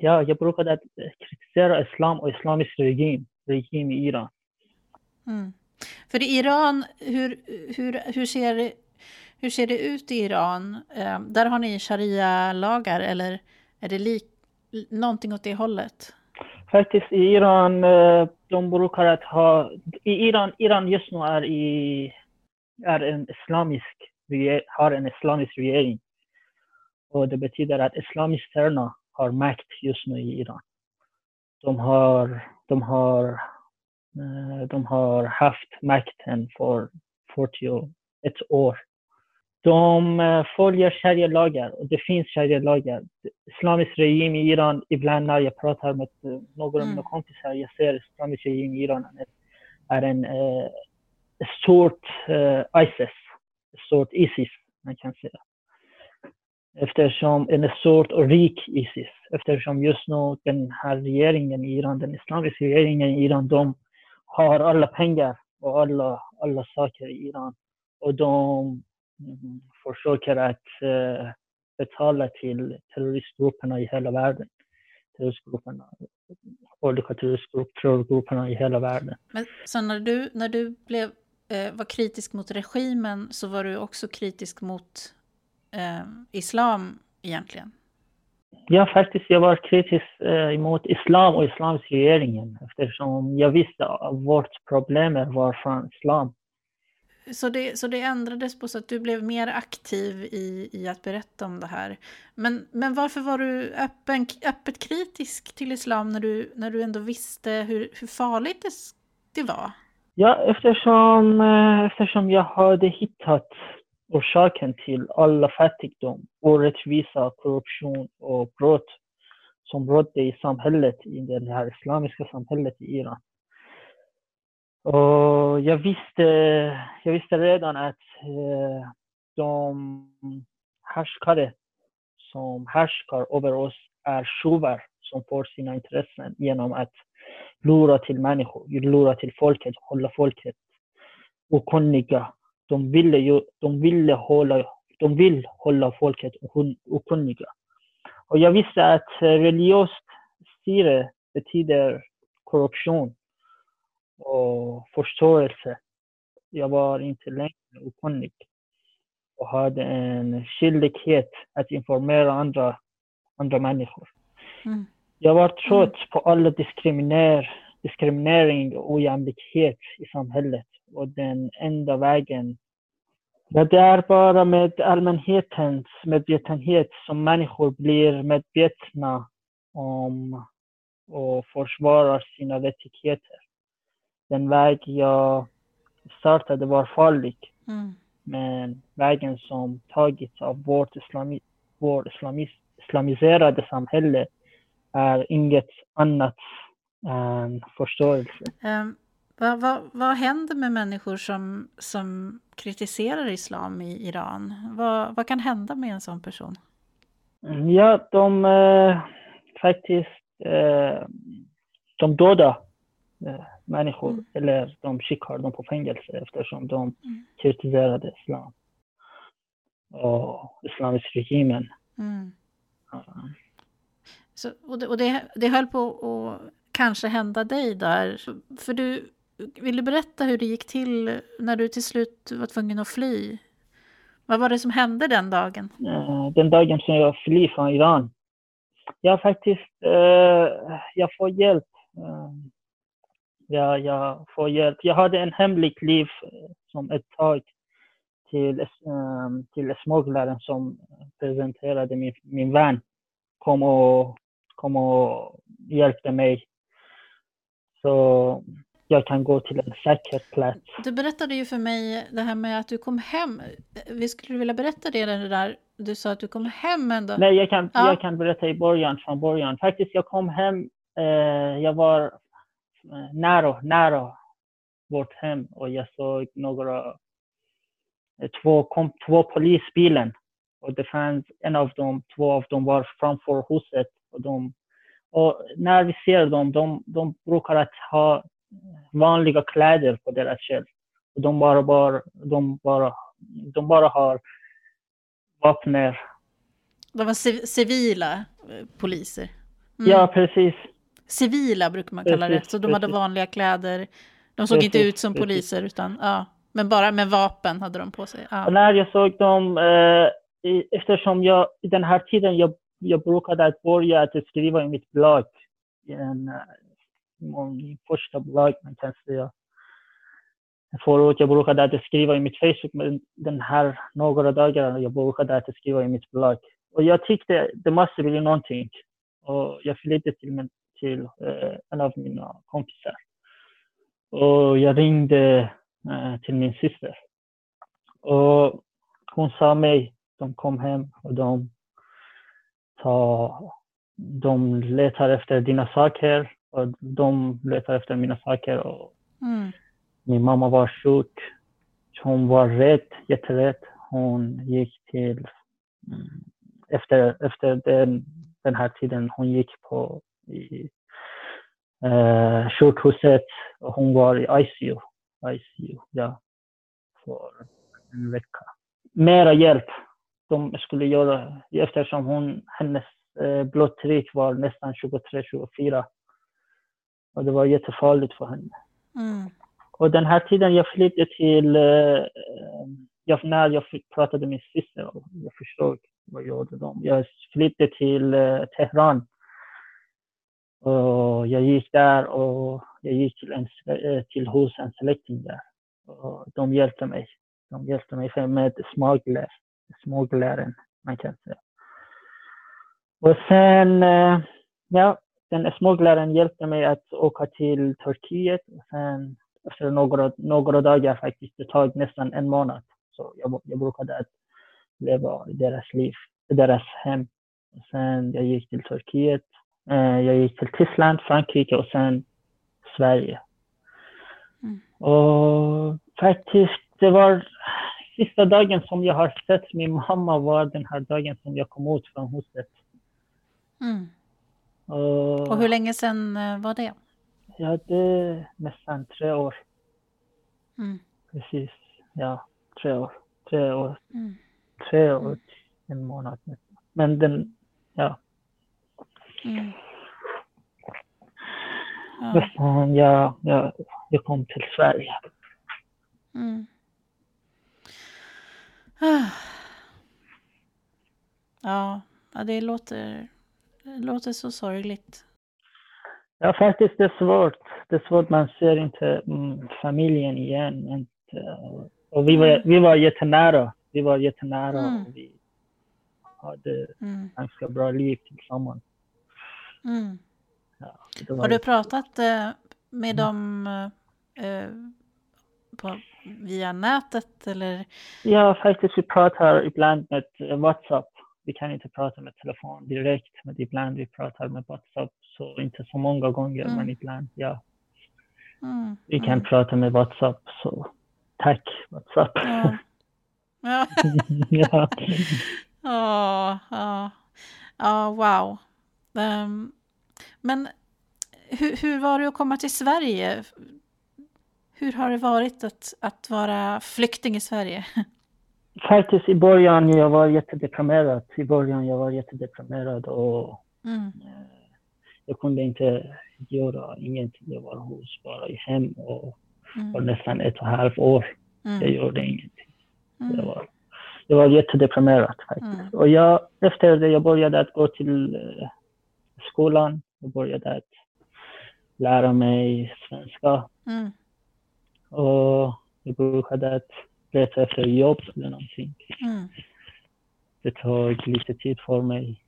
ja, jag brukade kritisera islam och islamisk regim, regim i Iran. Mm. För i Iran, hur, hur, hur, ser, hur ser det ut i Iran? Eh, där har ni sharia-lagar eller är det lik, någonting åt det hållet? Faktiskt i Iran, eh, de brukar att ha... I Iran, Iran just nu är, i, är en islamisk har en islamisk regering. Och det betyder att islamisterna har makt just nu i Iran. De har, de har, eh, de har haft makten för 41 år. De eh, följer sharia-lagar och det finns sharia-lagar. Islamisk regim i Iran, ibland när jag pratar med eh, några av mina mm. kompisar, jag ser islamisk regim i Iran är en uh, stort uh, ISIS sort Isis, man kan säga. Eftersom en sort och rik Isis. Eftersom just nu den här regeringen i Iran, den islamiska regeringen i Iran, de har alla pengar och alla, alla saker i Iran. Och de mm, försöker att eh, betala till terroristgrupperna i hela världen. Terroristgrupperna, olika terroristgrupperna i hela världen. Men så när du, när du blev eh, var kritisk mot regimen så var du också kritisk mot eh, islam egentligen? Ja, faktiskt jag var kritisk eh, emot islam och islamisk regeringen eftersom jag visste att vårt problem var från islam. Så det, så det ändrades på så att du blev mer aktiv i, i att berätta om det här. Men, men varför var du öppen, öppet kritisk till islam när du, när du ändå visste hur, hur farligt det, det var? Ja, eftersom, eh, eftersom jag hade hittat orsaken till alla fattigdom, orättvisa, korruption och brott som rådde i samhället, i det här islamiska samhället i Iran. Och jag visste, jag visste redan att eh, de härskare som härskar över oss är tjuvar som får sina intressen genom att lura till människor, lura till folket, hålla folket okunniga. De ville, ju, de ville hålla, de vill hålla folket okunniga. Och jag visste att religiöst styre betyder korruption och förståelse. Jag var inte längre okunnig och hade en skyldighet att informera andra, andra människor. Mm. Jag var trött mm. på diskriminer, diskriminering och ojämlikhet i samhället och den enda vägen Ja, det är bara med allmänhetens medvetenhet som människor blir medvetna om och försvarar sina rättigheter. Den väg jag startade var farlig. Mm. Men vägen som tagits av vårt islami, vår islamis, islamiserade samhälle är inget annat än förståelse. Um, vad, vad, vad händer med människor som, som kritiserar islam i Iran? Vad, vad kan hända med en sån person? Ja, de eh, faktiskt eh, de dödar eh, människor mm. eller de skickar dem på fängelse eftersom de mm. kritiserade islam och islamisk regimen. Mm. Uh. Så, och det, och det, det höll på att kanske hända dig där. För du, vill du berätta hur det gick till när du till slut var tvungen att fly? Vad var det som hände den dagen? Eh, den dagen som jag fly från Iran. Jag faktiskt, eh, jag får hjälp. Eh, ja, jag, får hjälp. Jag hade en hemligt liv som ett tag till, till smugglaren som presenterade min, min vän. Kom och, kom och hjälpte mig. Så jag kan gå till en säker plats. Du berättade ju för mig det här med att du kom hem. Vi skulle vilja berätta det där. Du sa att du kom hem ändå. Nej, jag kan, ja. jag kan berätta i början, från början. Faktiskt, jag kom hem. Eh, jag var eh, nära, nära vårt hem och jag såg några, eh, två, kom, två polisbilen. Och det fanns en av dem, två av dem var framför huset. Och, de, och när vi ser dem, de, de brukar att ha vanliga kläder på deras själ. De bara, bara, de bara, de bara har vapen. De var civila eh, poliser? Mm. Ja, precis. Civila brukar man kalla precis, det, så de precis. hade vanliga kläder. De såg precis, inte ut som poliser, utan ja, men bara med vapen hade de på sig. Ja. Och när jag såg dem, eh, eftersom jag i den här tiden jag, jag brukade att börja att skriva i mitt blogg, en, min första blogg man kan säga. Förut jag brukade att skriva i mitt Facebook, men den här några dagar jag brukade att skriva i mitt blogg. Och jag tyckte det måste bli någonting. Och jag flyttade till, min, till eh, en av mina kompisar. Och jag ringde eh, till min syster. Och hon sa mig, de kom hem och de, ta, de letar efter dina saker och de letar efter mina saker. Och mm. Min mamma var sjuk. Hon var rädd, jätterädd. Hon gick till... Mm, efter efter den, den här tiden, hon gick på i, eh, sjukhuset och hon var i ICU. ICU, ja. För en vecka. Mera hjälp de skulle göra eftersom hon, hennes eh, blodtryck var nästan 23-24 och det var jättefarligt för henne. Mm. Och den här tiden jag flyttade till, eh, jag, när jag pratade med min syster, jag förstod vad gjorde de. Jag flyttade till eh, Teheran. Och jag gick där och jag gick till, en, eh, till hos en släkting där. Och de hjälpte mig. De hjälpte mig med smugglar, smugglaren, man kan säga. Och sen, ja, den smugglaren hjälpte mig att åka till Turkiet och sen efter några, några dagar faktiskt, det tog nästan en månad. Så jag, jag brukade att leva i deras liv, i deras hem. Och sen jag gick till Turkiet, eh, jag gick till Tyskland, Frankrike och sen Sverige. Mm. Och faktiskt, det var sista dagen som jag har sett min mamma var den här dagen som jag kom ut från huset. Mm. Och, och hur länge sedan eh, var det? Ja, det är nästan tre år. Mm. Precis. Ja, tre år. Tre år. Mm. Tre år och en månad. Men den, ja. Mm. Ja. Nästan, ja, ja, jag kom till Sverige. Mm. Ah. Ja, ja det, låter, det låter så sorgligt. Ja, faktiskt det är svårt. Det är svårt, man ser inte mm, familjen igen. Inte, och vi var, vi var jättenära. Vi var jättenära Mm. och vi hade Mm. ganska bra liv tillsammans. Mm. Ja, Har du pratat eh, med Mm. dem eh, på, via nätet eller? Ja, faktiskt vi pratar ibland med eh, WhatsApp. Vi kan inte prata med telefon direkt, men ibland vi pratar med WhatsApp. Så inte så många gånger, Mm. men ibland, ja. Mm. Vi kan mm. prata med WhatsApp, så tack WhatsApp. Ja. [LAUGHS] Ja. ja. Ja, ja. Ja, wow. Ehm, men hur, hur var det att komma till Sverige? Hur har det varit att, att vara flykting i Sverige? Faktiskt i början jag var jättedeprimerad. I början jag var jättedeprimerad och Mm. eh, jag kunde inte göra ingenting. Jag var hos bara i hem och var Mm. nästan ett och ett halvt år. Jag Mm. gjorde ingenting. Jag Mm. var, jag var jättedeprimerad faktiskt. Mm. Och jag, efter det jag började att gå till eh, skolan. Jag började att lära mig svenska. Mm. Och jag brukade att leta efter jobb eller någonting. Mm. Det tog lite tid för mig.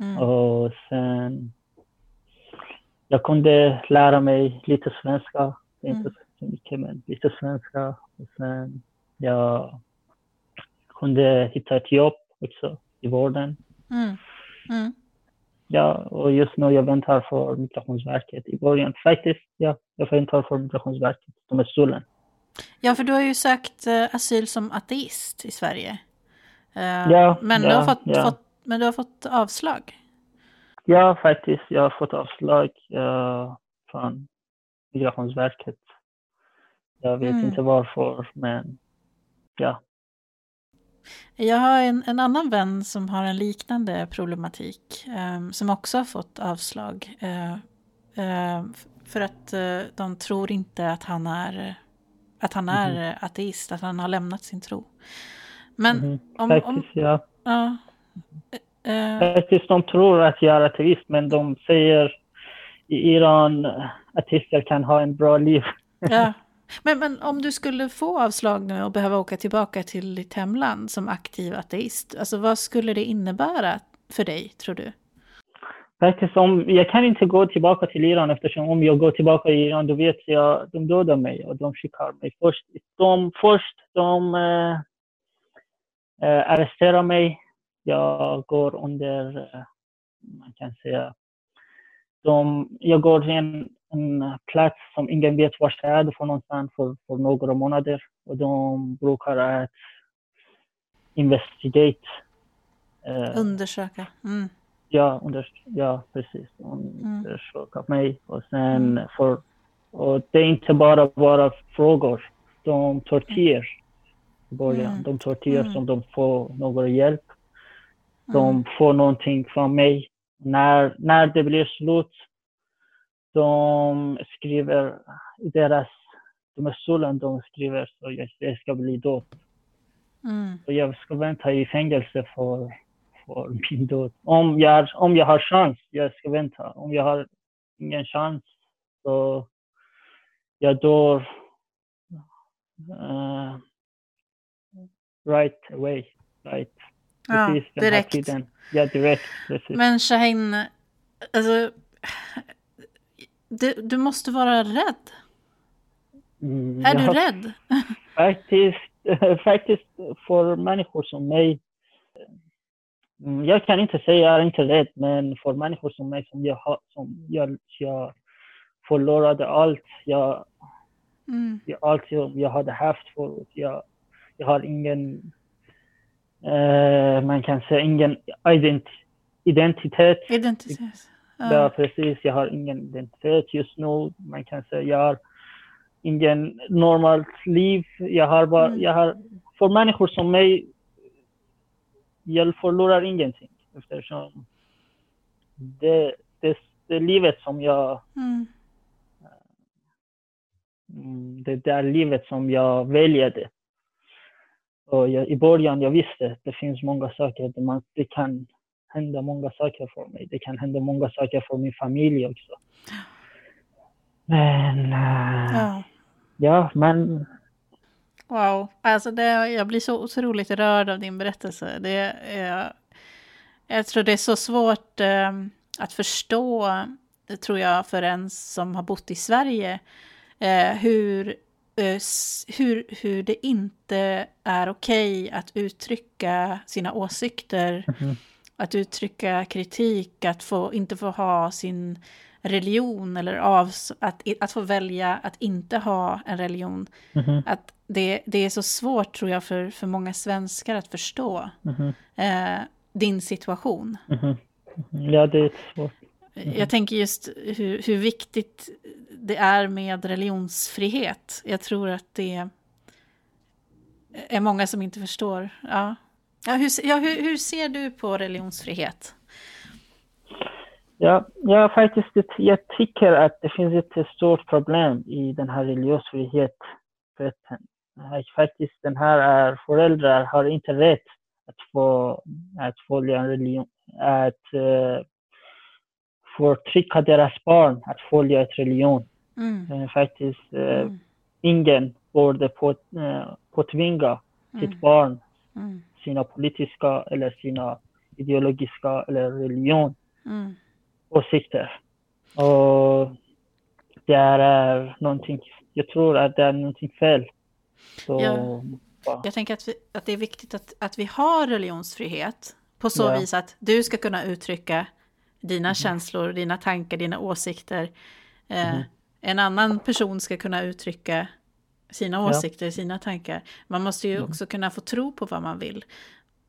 Mm. Och sen jag kunde lära mig lite svenska. Är inte Mm. så mycket, men lite svenska. Och sen jag kunde hitta ett jobb också i vården. Mm. Mm. Ja, och just nu jag väntar för Migrationsverket i början. Faktiskt, ja, jag väntar för Migrationsverket. Stulen. Ja, för du har ju sökt eh, asyl som ateist i Sverige. Eh, Ja, men, du ja, har fått, ja. fått, men du har fått avslag. Ja, faktiskt. Jag har fått avslag eh, från Migrationsverket. Jag vet Mm. inte varför, men ja. Jag har en, en annan vän som har en liknande problematik. eh, som också har fått avslag. eh, f- för att de tror inte att han är, att han är eh, ateist, att han har lämnat sin tro. Men Mhm. om... Faktiskt, om ja. ja, eh, Faktiskt, de tror att jag är ateist, men de säger i Iran ateister kan ha en bra liv. [LAUGHS] Ja. Men, men om du skulle få avslag nu och behöva åka tillbaka till ditt hemland som aktiv ateist, alltså vad skulle det innebära för dig, tror du? Faktiskt, om, jag kan inte gå tillbaka till Iran eftersom om jag går tillbaka till Iran, då vet jag de dödar mig och de skickar mig först. De, först de äh, eh, arresterar mig. Jag går under, eh, man kan säga, de, jag går till en, en plats som ingen vet var jag är för någonstans för, för några månader och de brukar att investigate. eh, Undersöka. Mm. Ja, under, ja precis. Undersöka mig. Och sen för, och det är inte bara bara frågor. De tortyr i början. Mm. De tortyr Mm. som de får någon hjälp. De Mm. får någonting från mig. När, när det blir slut, de skriver i deras, de är stulen, de skriver så jag, jag ska bli död. Mm. Och jag ska vänta i fängelse för, för min död. Om jag, om jag har chans, jag ska vänta. Om jag har ingen chans, så jag dör eh, right away. Right. Ja, Precis direkt. Ja, direkt. Precis. Men Shahin, alltså, du, du måste vara rädd. Mm, Är du rädd? [LAUGHS] Faktiskt, faktiskt för människor som mig. Mm, Jag kan inte säga jag är inte rädd, men för människor som mig som jag har, som jag, jag förlorade allt. Jag, Mm. jag, allt jag, jag hade haft förut. Jag, jag har ingen, eh, man kan säga ingen ident, identitet. Identitet. Ja. Ja, precis. Jag har ingen identitet just nu. Man kan säga jag har ingen normalt liv. Jag har bara, Mm. jag har, för människor som mig, jag förlorar ingenting eftersom det, det, det livet som jag, Mm. mm, det där livet som jag väljade. Och jag, i början jag visste att det finns många saker, där man, det kan hända många saker för mig. Det kan hända många saker för min familj också. Men eh, Ja. ja, men Wow, alltså det, jag blir så otroligt rörd av din berättelse. Det är, jag tror det är så svårt eh, att förstå, det tror jag, för en som har bott i Sverige, eh, hur, eh, hur, hur det inte är okej att uttrycka sina åsikter, Mhm. att uttrycka kritik, att få, inte få ha sin religion eller avs- att, att få välja att inte ha en religion mhm, att det, det är så svårt tror jag för, för många svenskar att förstå mhm, eh, din situation. mhm. ja, det är svårt. Jag tänker just hur, hur viktigt det är med religionsfrihet. Jag tror att det är många som inte förstår. Ja. Ja, hur, ja, hur, hur ser du på religionsfrihet? Ja, ja, faktiskt, jag tycker att det finns ett stort problem i den här religionsfriheten. Faktiskt, den här är, föräldrar har inte rätt att få att följa en religion, att uh, förtrycka deras barn att följa ett religion. Mm, Eh, faktiskt, eh, mm, ingen borde på, uh, påtvinga mm, sitt barn mm, sina politiska eller sina ideologiska eller religion mm. Åsikter. Och det är någonting, jag tror att det är någonting fel. Så, Ja. ja. Jag tänker att, vi, att det är viktigt att, att vi har religionsfrihet på så Ja. vis att du ska kunna uttrycka dina känslor, dina tankar, dina åsikter. Eh, Mhm. En annan person ska kunna uttrycka sina Ja. åsikter, sina tankar. Man måste ju Mhm. också kunna få tro på vad man vill.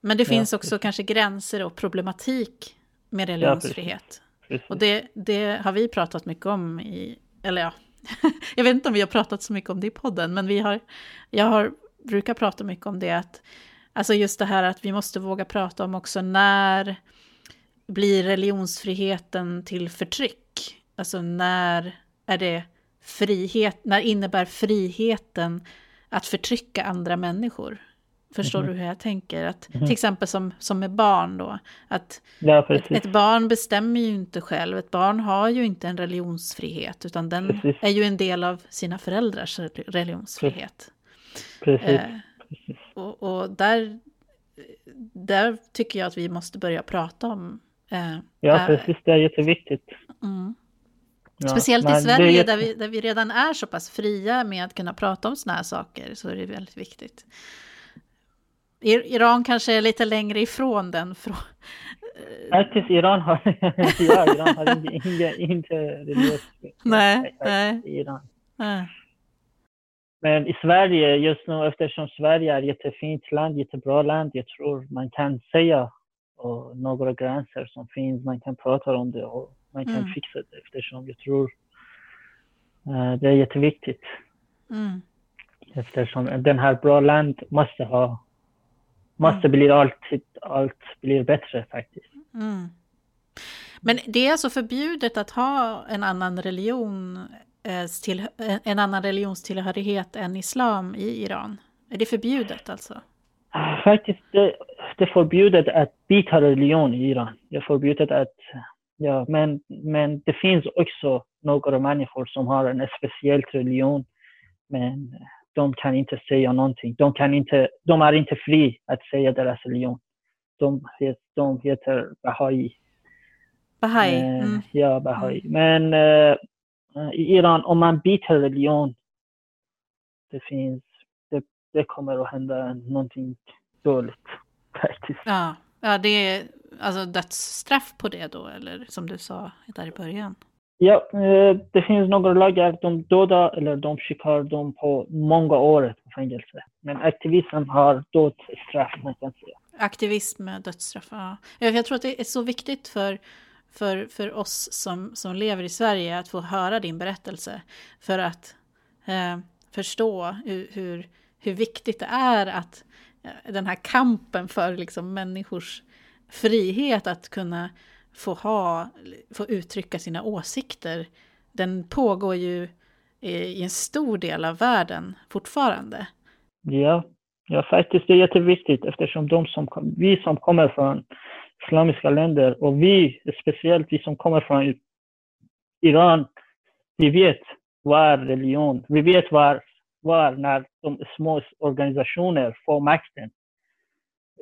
Men det Ja, finns också kanske gränser och problematik med religionsfrihet precis. Och det, det har vi pratat mycket om i, eller ja, [LAUGHS] jag vet inte om vi har pratat så mycket om det i podden, men vi har, jag har, brukar prata mycket om det, att, alltså just det här att vi måste våga prata om också när blir religionsfriheten till förtryck? Alltså när är det frihet, när innebär friheten att förtrycka andra människor? Förstår Mhm. du hur jag tänker? Att, Mhm. Till exempel som, som med barn då, att Ja, ett, ett barn bestämmer ju inte själv, ett barn har ju inte en religionsfrihet, utan den Precis. är ju en del av sina föräldrars religionsfrihet. precis. Eh, precis. och och där, där tycker jag att vi måste börja prata om. Eh, Ja, precis. Det är jätteviktigt. mm. Ja, Speciellt i Sverige jätte- där, vi, där vi redan är så pass fria med att kunna prata om såna här saker, så är det väldigt viktigt. Ir- Iran kanske är lite längre ifrån den. Från, [LAUGHS] Faktiskt Iran har, [LAUGHS] ja, Iran har inga, inga, inte religionsfrihet. Nej, nej. Iran. eh, Men i Sverige just nu, eftersom Sverige är ett jättefint land, jättebra land, jag tror man kan säga och några gränser som finns, man kan prata om det och man kan Mm. fixa det eftersom jag tror eh, det är jätteviktigt. mm, Eftersom den här bra land måste ha, måste bli alltid, allt blir bättre faktiskt. mm. Men det är alltså förbjudet att ha en annan religion, eh, till, en- en annan religionstillhörighet än islam i Iran? Är det förbjudet alltså? Faktiskt, det, det är förbjudet att byta religion i Iran. Det är förbjudet att, ja, men, men det finns också några människor som har en speciell religion, men de kan inte säga någonting. De, kan inte, de är inte fri att säga deras religion. De, het, de heter Bahai. Bahai? Eh, Mm. Ja, Bahai. Men eh, i Iran, om man byter religion, det finns, det, det kommer att hända någonting dåligt [LAUGHS] faktiskt. Ja, ja, det är alltså dödsstraff på det då, eller som du sa där i början. Ja, eh, det finns några lagar, de dödar eller de skickar dem på många år på fängelse. Men aktivism har dödsstraff, man kan säga. Aktivism med dödsstraff, ja. Jag tror att det är så viktigt för, för, för oss som, som lever i Sverige att få höra din berättelse. För att eh, förstå hur, hur, hur, viktigt det är att eh, den här kampen för liksom, människors frihet att kunna få, ha, få uttrycka sina åsikter, den pågår ju i en stor del av världen fortfarande. Ja, ja faktiskt det är jätteviktigt eftersom de som, vi som kommer från islamiska länder och vi, speciellt vi som kommer från Iran, vi vet var religion. Vi vet var, var när de små organisationer får makten.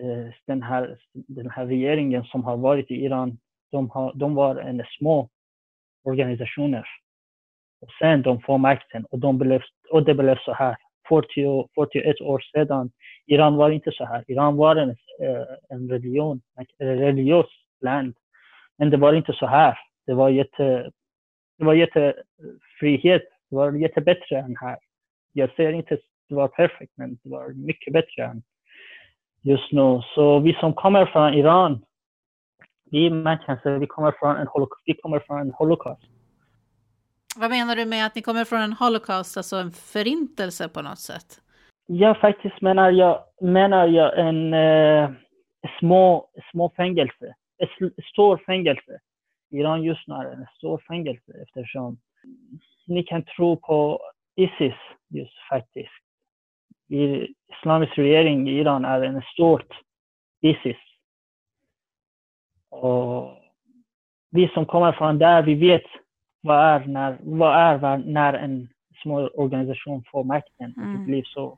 Eh, den här, den här regeringen som har varit i Iran, de, har, de var en små organisationer. Och sen de får makten och, de blev, och det blev så här. 40, 41 år sedan, Iran var inte så här. Iran var en, eh, en religion, en religiös land. Men det var inte så här. Det var jätte, det var jättefrihet. Det var jättebättre än här. Jag säger inte att det var perfekt, men det var mycket bättre än just nu. Så vi som kommer från Iran, vi människor, vi kommer från en holocaust. Vi kommer från en holocaust. Vad menar du med att ni kommer från en holocaust, alltså en förintelse på något sätt? Ja, faktiskt menar jag, menar jag en eh, små, små fängelse. Ett stort fängelse. Iran just nu är en stor fängelse eftersom ni kan tro på Isis just faktiskt. I islamisk regering i Iran är en stort Isis. Och vi som kommer från där, vi vet vad är när, vad är när en små organisation får makten. Mm. Det blir så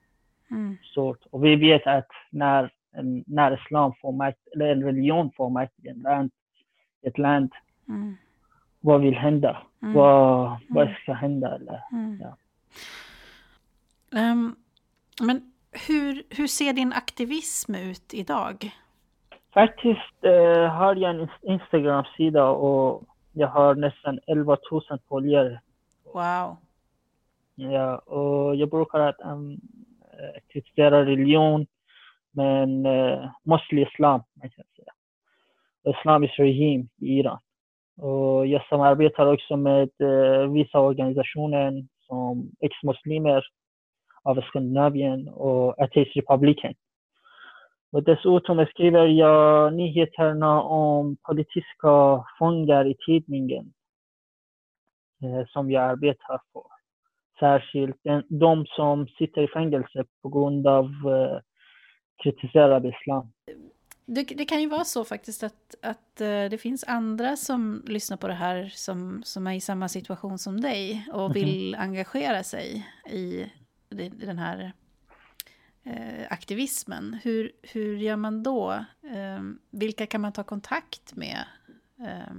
mm. stort. Och vi vet att när, när islam får makt, eller en religion får makt i ett land, ett land mm. vad vill hända? Mm. Vad, vad mm. ska hända? Eller, mm. ja. Um, men hur, hur ser din aktivism ut idag? Faktiskt uh, har jag en Instagram-sida och jag har nästan 11 000 följare. Wow. Ja, och jag brukar att um, kritisera religion, men uh, mostly islam, man kan säga. Islamisk regim i Iran. Och jag samarbetar också med uh, vissa organisationer som ex-muslimer av Skandinavien och Ateistrepubliken. Och dessutom skriver jag nyheterna om politiska fångar i tidningen eh, som jag arbetar för. Särskilt de som sitter i fängelse på grund av eh, kritiserad islam. Det, det, kan ju vara så faktiskt att, att uh, det finns andra som lyssnar på det här som, som är i samma situation som dig och vill mm -hmm. engagera sig i den här eh, aktivismen. Hur, hur gör man då? Eh, vilka kan man ta kontakt med? Eh.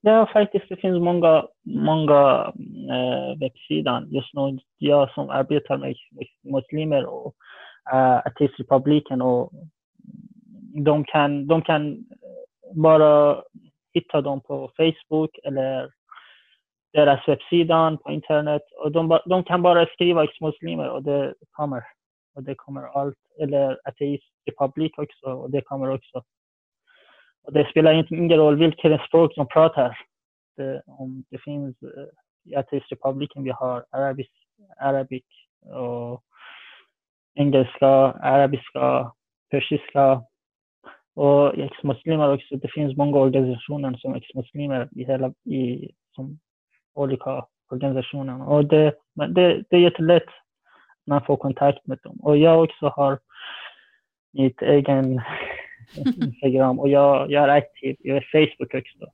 Ja, faktiskt det finns många, många eh, webbsidor. Just nu, jag som arbetar med muslimer och eh, ateistrepubliken och de kan, de kan bara hitta dem på Facebook eller deras webbsida på internet. Och de, de kan bara skriva ex-muslimer och det kommer och det kommer allt, eller ateist republik också, och det kommer också. Och det spelar ingen roll vilket språk de pratar. Det, om det finns eh, i i ateistrepubliken, vi har arabisk, arabisk och engelska, arabiska, persiska och ex-muslimer också. Det finns många organisationer som ex-muslimer i hela, i, som olika organisationer. Och det, det, det är jättelätt man får kontakt med dem. Och jag också har mitt egen [LAUGHS] Instagram och jag, jag är aktiv i Facebook också.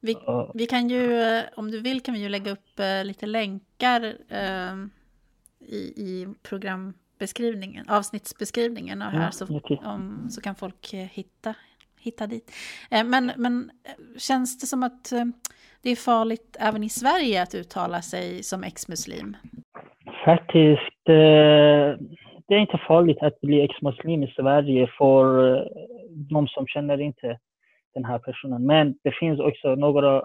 Vi, vi, kan ju, om du vill kan vi ju lägga upp uh, lite länkar uh, i, i programbeskrivningen, avsnittsbeskrivningen och här ja, så, om, så kan folk uh, hitta, hitta dit. men, men känns det som att det är farligt även i Sverige att uttala sig som ex-muslim? Faktiskt, eh, det är inte farligt att bli ex-muslim i Sverige för eh, de som känner inte den här personen. Men det finns också några,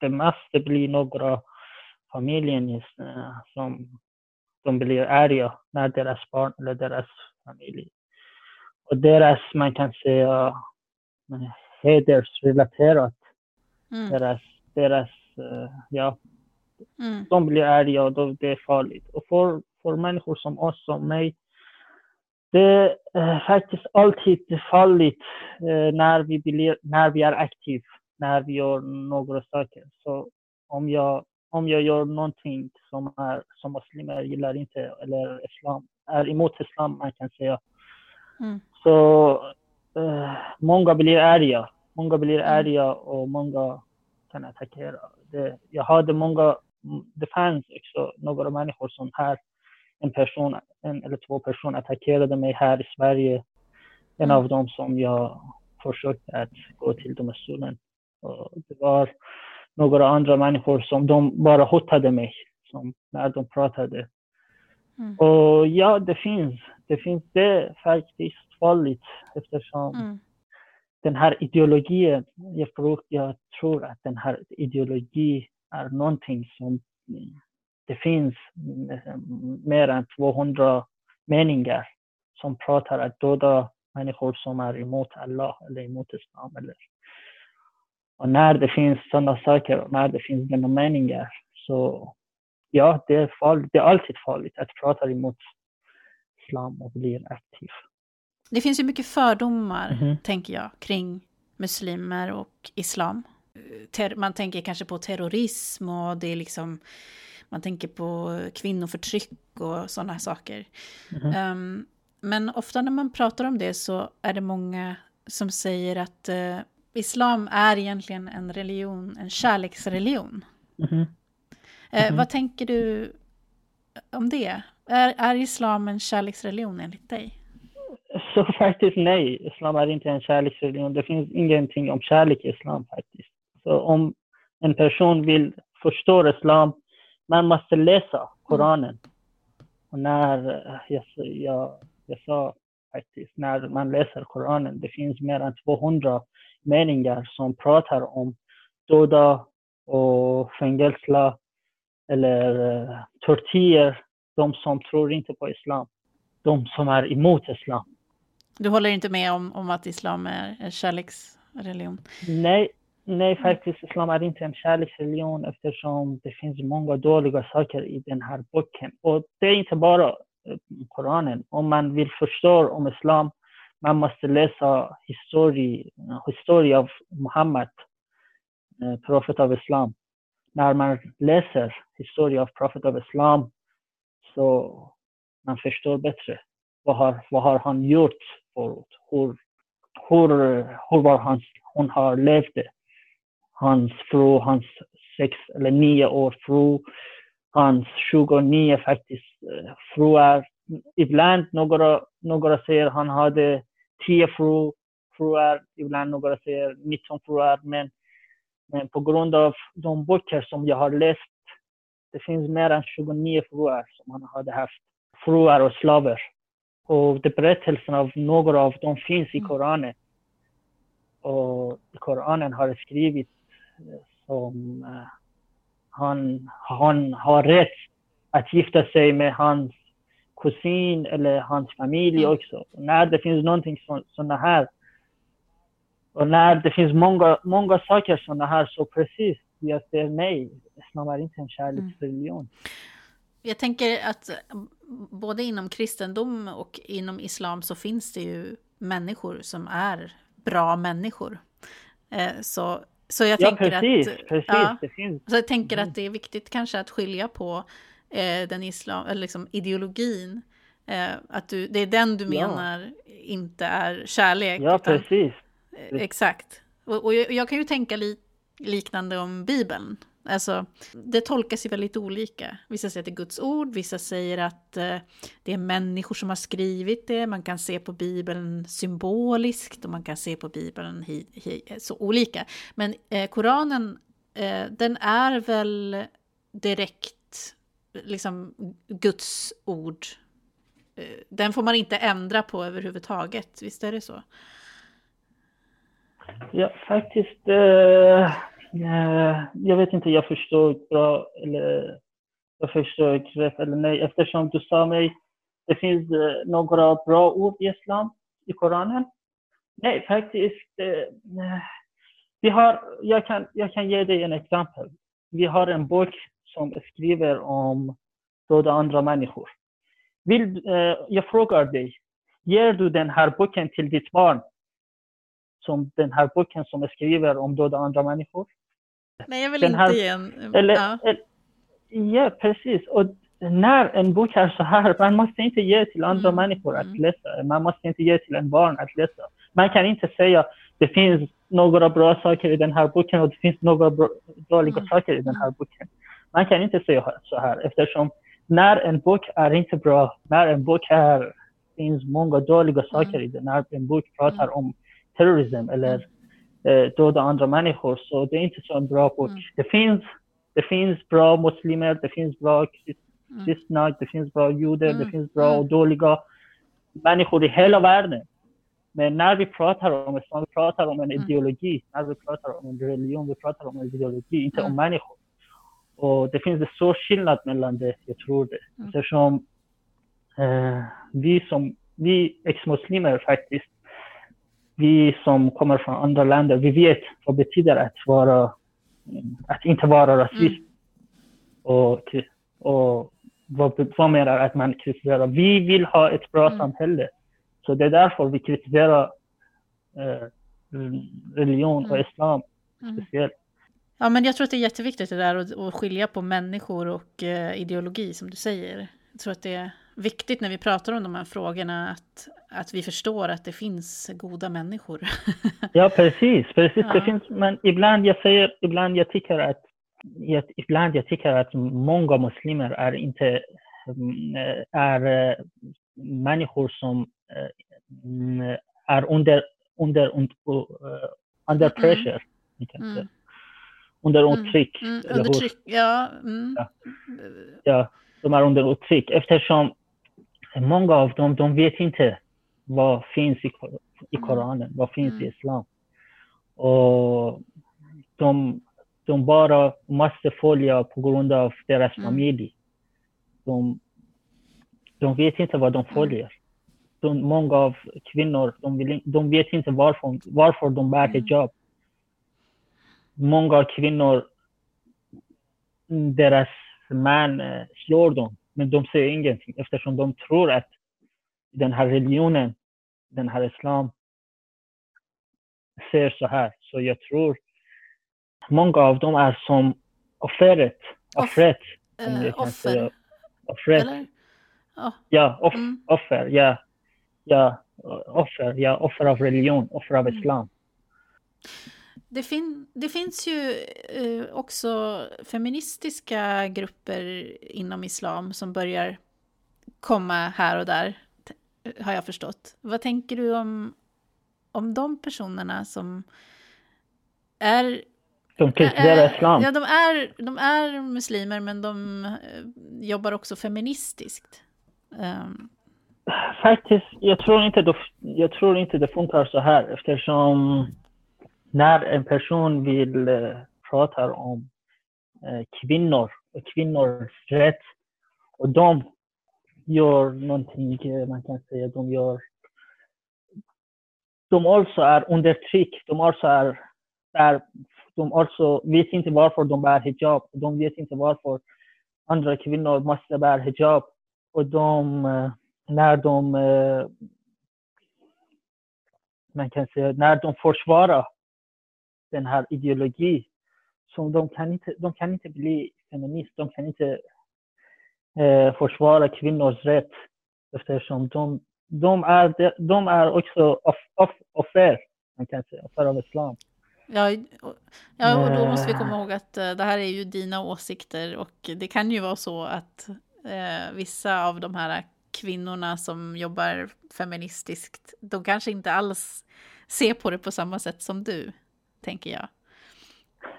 det måste bli några familjer eh, som de blir arga när deras barn eller deras familj och deras, man kan säga, hedersrelaterat. Mm. Deras, deras eh, ja, Mm. de blir arga och då, det är farligt. Och för, för människor som oss, som mig, det är faktiskt alltid farligt eh, när, vi blir, när vi är aktiva, när vi gör några saker. Så om jag, om jag gör någonting som, är, som muslimer gillar inte, eller islam, är emot islam, man kan säga, Mm. så eh, många blir arga. Många blir Mm. arga och många kan attackera. Det, jag hade många, det fanns också några människor som här, en person, en eller två personer attackerade mig här i Sverige. En Mm. av dem som jag försökte att gå till domstolen. Och det var några andra människor som de bara hotade mig som, när de pratade. Mm. Och ja, det finns. Det finns det faktiskt farligt eftersom Mm. den här ideologin, jag tror, jag tror att den här ideologi är någonting som mm, det finns mm, mer än 200 meningar som pratar att döda människor som är emot Allah eller emot Islam. Eller. Och när det finns sådana saker och när det finns sådana meningar så ja, det är farligt. Det är alltid farligt att prata emot Islam och bli aktiv. Det finns ju mycket fördomar, Mhm. tänker jag, kring muslimer och islam. Man tänker kanske på terrorism och det är liksom, man tänker på kvinnoförtryck och sådana saker. Mhm. Ehm, men ofta när man pratar om det så är det många som säger att eh, islam är egentligen en religion, en kärleksreligion. Mhm. Eh, Mhm. Vad tänker du om det? Är, är islam en kärleksreligion enligt dig? Så [LAUGHS] faktiskt nej, islam är inte en kärleksreligion. Det finns ingenting om kärlek i islam faktiskt. Så om en person vill förstå islam, man måste läsa Koranen. Och när eh, jag, jag, jag sa faktiskt, när man läser Koranen, det finns mer än 200 meningar som pratar om döda och fängsla eller uh, tortyr, de som tror inte på islam. De som är emot islam. Du håller inte med om, om att islam är en kärleksreligion? Nej, nej, faktiskt islam är inte en kärleksreligion eftersom det finns många dåliga saker i den här boken. Och det är inte bara eh, Koranen. Om man vill förstå om islam, man måste läsa historia, historia av Muhammed, eh, profet av islam. När man läser historia av profet av islam så man förstår bättre. Vad har, vad har han gjort förut? Hur, hur, hur var hans, hon har levt det? Hans fru, hans sex eller nio år fru, hans 29 faktiskt eh, fruar. Ibland några, några säger han hade 10 fru, fruar, ibland några säger 19 fruar. Men, men på grund av de böcker som jag har läst, det finns mer än 29 fruar som han hade haft. Fruar och slaver. Och det berättelsen av några av dem finns i Koranen. Och Koranen har skrivit som uh, han, han har rätt att gifta sig med hans kusin eller hans familj Mm. också. När det finns någonting så, sådana här och när det finns många, många saker sådana här så precis, jag säger nej. Islam är inte en kärleksreligion. Jag tänker att både inom kristendom och inom islam så finns det ju människor som är bra människor. Eh, Så, så jag Ja, tänker precis. att... precis. ja. Det finns. Så jag tänker Mm. att det är viktigt kanske att skilja på eh, den islam, eller liksom ideologin. Eh, att du, det är den du Ja. menar inte är kärlek. Ja, utan, precis. eh, exakt. Och, och jag, jag kan ju tänka li, liknande om Bibeln. Alltså, det tolkas ju väldigt olika. Vissa säger att det är Guds ord, vissa säger att eh, det är människor som har skrivit det. Man kan se på Bibeln symboliskt och man kan se på Bibeln hi, hi, så olika. Men eh, Koranen, eh, den är väl direkt liksom Guds ord. Eh, den får man inte ändra på överhuvudtaget, visst är det så? Ja, faktiskt. Eh, Eh, jag vet inte, jag förstår bra eller jag förstår rätt eller nej. Eftersom du sa mig, det finns eh, några bra ord i islam, i Koranen. Nej, faktiskt. Eh, Vi har, jag, kan, jag kan ge dig en exempel. Vi har en bok som skriver om döda andra människor. Vill, jag frågar dig, ger du den här boken till ditt barn? Som den här boken som skriver om döda andra människor? Nej, jag vill inte här, ge en... Eller, ja. Eller, ja, precis. Och när en bok är så här, man måste inte ge till andra mm. människor att mm. läsa. Man måste inte ge till en barn att läsa. Man kan inte säga det finns några bra saker i den här boken och det finns några bra, dåliga mm. saker i den här boken. Man kan inte säga så här eftersom när en bok är inte bra, när en bok är, finns många dåliga saker mm. i den, när en bok pratar mm. om terrorism eller mm. Döda andra människor, så det är inte så en bra bok. Mm. Det, finns, det finns bra muslimer, det finns bra kristna, det finns bra judar, det finns bra och dåliga människor i hela världen. Men när vi pratar om islam, vi pratar om en ideologi, när vi pratar om en religion, vi pratar om en ideologi, inte om människor. Och det finns en stor skillnad mellan det, jag tror det. Mm. Eftersom eh, vi som, vi ex-muslimer faktiskt, vi som kommer från andra länder, vi vet vad det betyder att vara, att inte vara rasist. Mm. Och, och vad, vad menar att man kritiserar? Vi vill ha ett bra mm. samhälle. Så det är därför vi kritiserar eh, religion och mm. islam mm. speciellt. Ja, men jag tror att det är jätteviktigt det där att, att skilja på människor och eh, ideologi som du säger. Jag tror att det är viktigt när vi pratar om de här frågorna att, att vi förstår att det finns goda människor. ja, precis. precis. Ja. Det finns, men ibland jag säger, ibland jag tycker att jag, ibland jag tycker att många muslimer är inte mm, är eh, människor som mm, är under, under, under, under pressure. Mm under uttryck. Mm, mm, under tryck, ja, mm. ja. Ja, de är under uttryck eftersom många av dem, de vet inte vad finns i, i mm. Koranen, vad finns i mm. Islam. Och de, de bara måste följa på grund av deras mm. familj. De, de vet inte vad de följer. De, många av kvinnor, de, vill, de vet inte varför, varför de bär hijab många kvinnor, deras man eh, slår dem, men de säger ingenting eftersom de tror att den här religionen, den här islam, ser så här. Så jag tror många av dem är som offret. Offret. Uh, offer? Offret. Eller? Oh. Ja, off, mm. offer. Ja. ja, offer. Ja, offer av religion, offer av mm. islam. Det, fin det finns ju eh, också feministiska grupper inom islam som börjar komma här och där, har jag förstått. Vad tänker du om, om de personerna som är... De kritiserar islam? Ja, de är, de är muslimer, men de eh, jobbar också feministiskt. Um. Faktiskt, jag tror, inte det, jag tror inte det funkar så här eftersom när en person vill eh, prata om eh, kvinnor och kvinnors rätt och de gör någonting, eh, man kan säga, de gör de också är under tryck, de också är, är de också vet inte varför de bär hijab, de vet inte varför andra kvinnor måste bära hijab. Och de, eh, när de eh, man kan säga, när de försvarar den här ideologin. Så de kan inte, de kan inte bli feminist, de kan inte försvara kvinnors rätt eftersom de, de, är, de är också off, off, offer, man kan säga, offer av islam. Ja, ja, och då måste vi komma ihåg att uh, det här är ju dina åsikter och det kan ju vara så att uh, vissa av de här kvinnorna som jobbar feministiskt, de kanske inte alls ser på det på samma sätt som du tänker jag.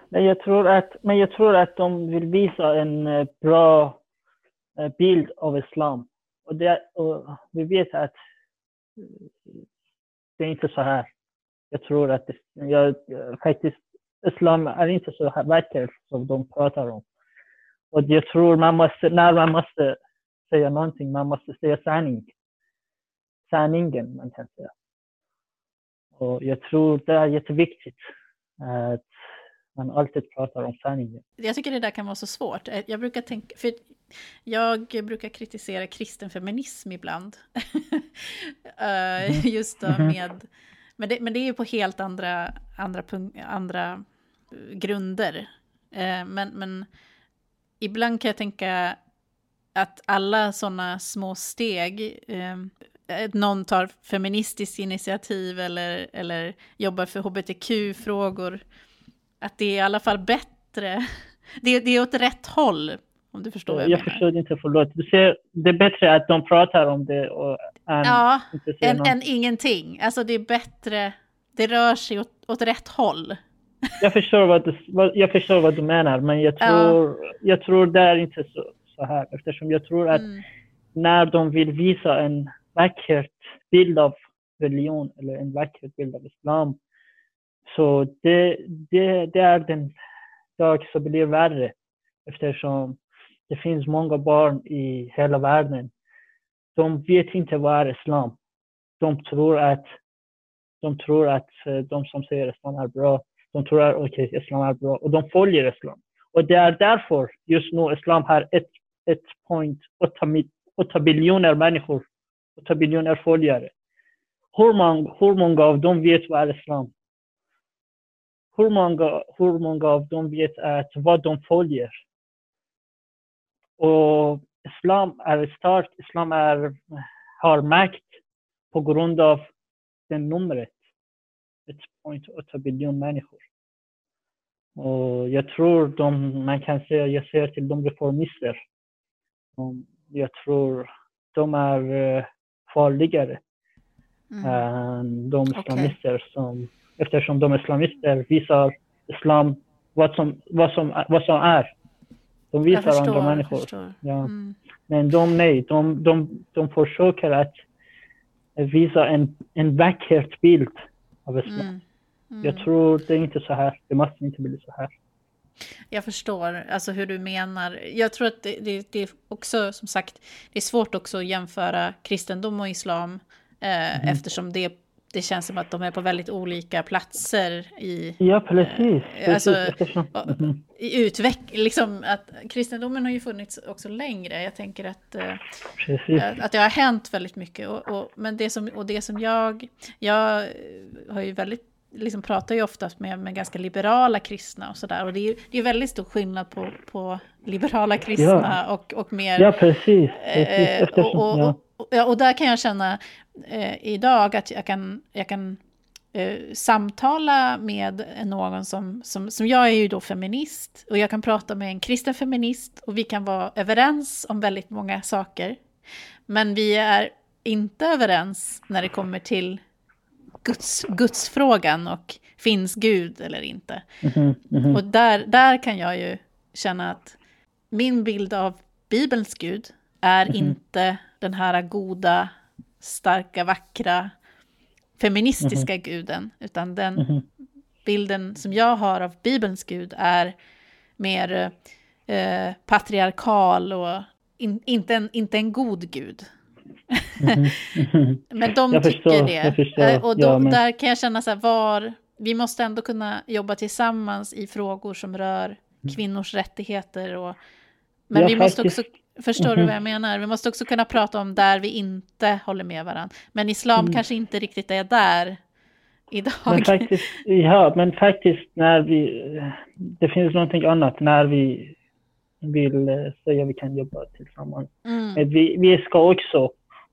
Men jag tror att, men jag tror att de vill visa en eh, bra eh, Eh, bild av islam. Och, det, och vi vet att eh, det är inte så här. Jag tror att det, jag, faktiskt islam är inte så här som de pratar om. Och jag tror man måste, när man måste säga någonting, man måste säga sanning. Sanningen, man kan säga. Och jag tror det är jätteviktigt att man alltid pratar om sanningen. Jag tycker det där kan vara så svårt. Eh, jag brukar tänka, för jag brukar kritisera kristen feminism ibland. [LAUGHS] mm. Just då mhm. med, men det, men det är ju på helt andra, andra, andra grunder. Eh, men, men ibland kan jag tänka att alla sådana små steg, eh, någon tar feministiskt initiativ eller, eller jobbar för hbtq-frågor, att det är i alla fall bättre. [LAUGHS] Det, det är åt rätt håll, om du förstår vad jag, jag menar. förstår inte, förlåt. Du ser, det är bättre att de pratar om det och, än, ja, än, än ingenting. Alltså det är bättre, det rör sig åt, åt rätt håll. [LAUGHS] Jag förstår vad, du, jag förstår vad du menar, men jag tror, ja. jag tror det är inte så, så här. Eftersom jag tror att mm. när de vill visa en vacker bild av religion eller en vacker bild av islam, så det, det, det är den dag som blir värre. Eftersom det finns många barn i hela världen. De vet inte vad är islam. De tror att de tror att eh, de som säger islam är bra de tror att okay, islam är bra och de följer islam. Och det är därför just nu islam har 1,8 biljoner människor, 8 biljoner följare. Hur många, hur många av dem vet vad är islam? Hur många, hur många av dem vet att vad de följer? Och islam är stark, islam är, har makt på grund av den numret. 1,8 biljon människor. Och jag tror de, man kan säga, jag säger till de reformister, jag tror de är eh, farligare mm. än de islamister okay. som, eftersom de islamister visar islam vad som, vad som, vad som är. De visar förstår, andra människor. Ja. Mm. Men de nej, de, de, de försöker att visa en, en vacker bild av islam. Mm. Mm. Jag tror det är inte så här. Det måste inte bli så här. Jag förstår alltså hur du menar. Jag tror att det, det, det är också, som sagt, det är svårt också att jämföra kristendom och islam eh, mm. eftersom det, det känns som att de är på väldigt olika platser i... Ja, precis. Eh, alltså, mm. i utveckling, liksom att kristendomen har ju funnits också längre. Jag tänker att, eh, att det har hänt väldigt mycket. Och, och, men det som, och det som jag, jag har ju väldigt liksom pratar ju oftast med, med ganska liberala kristna och sådär. Och det är ju det är väldigt stor skillnad på, på liberala kristna ja. och, och mer... Ja, precis. precis. Eh, och, och, ja. och, och, där kan jag känna eh, idag att jag kan, jag kan eh, samtala med någon som, som, som jag är ju då feminist. Och jag kan prata med en kristen feminist och vi kan vara överens om väldigt många saker. Men vi är inte överens när det kommer till Guds, gudsfrågan och finns Gud eller inte. Mm -hmm. Och där, där kan jag ju känna att min bild av Bibelns Gud är mm -hmm. inte den här goda, starka, vackra, feministiska mm -hmm. guden, utan den mhm. bilden som jag har av Bibelns Gud är mer eh, patriarkal och in, inte, en, inte en god gud. Mm-hmm. men de jag tycker förstår, det. Förstår. Eh, och då, ja, men... där kan jag känna så här, var, vi måste ändå kunna jobba tillsammans i frågor som rör mm. kvinnors rättigheter. Och, men ja, vi måste faktiskt... också, förstår du vad jag menar? Vi måste också kunna prata om där vi inte håller med varandra. Men islam mm. kanske inte riktigt är där idag. Men faktiskt, ja, men faktiskt när vi, det finns någonting annat när vi vill säga att vi kan jobba tillsammans. Mm. Vi, vi ska också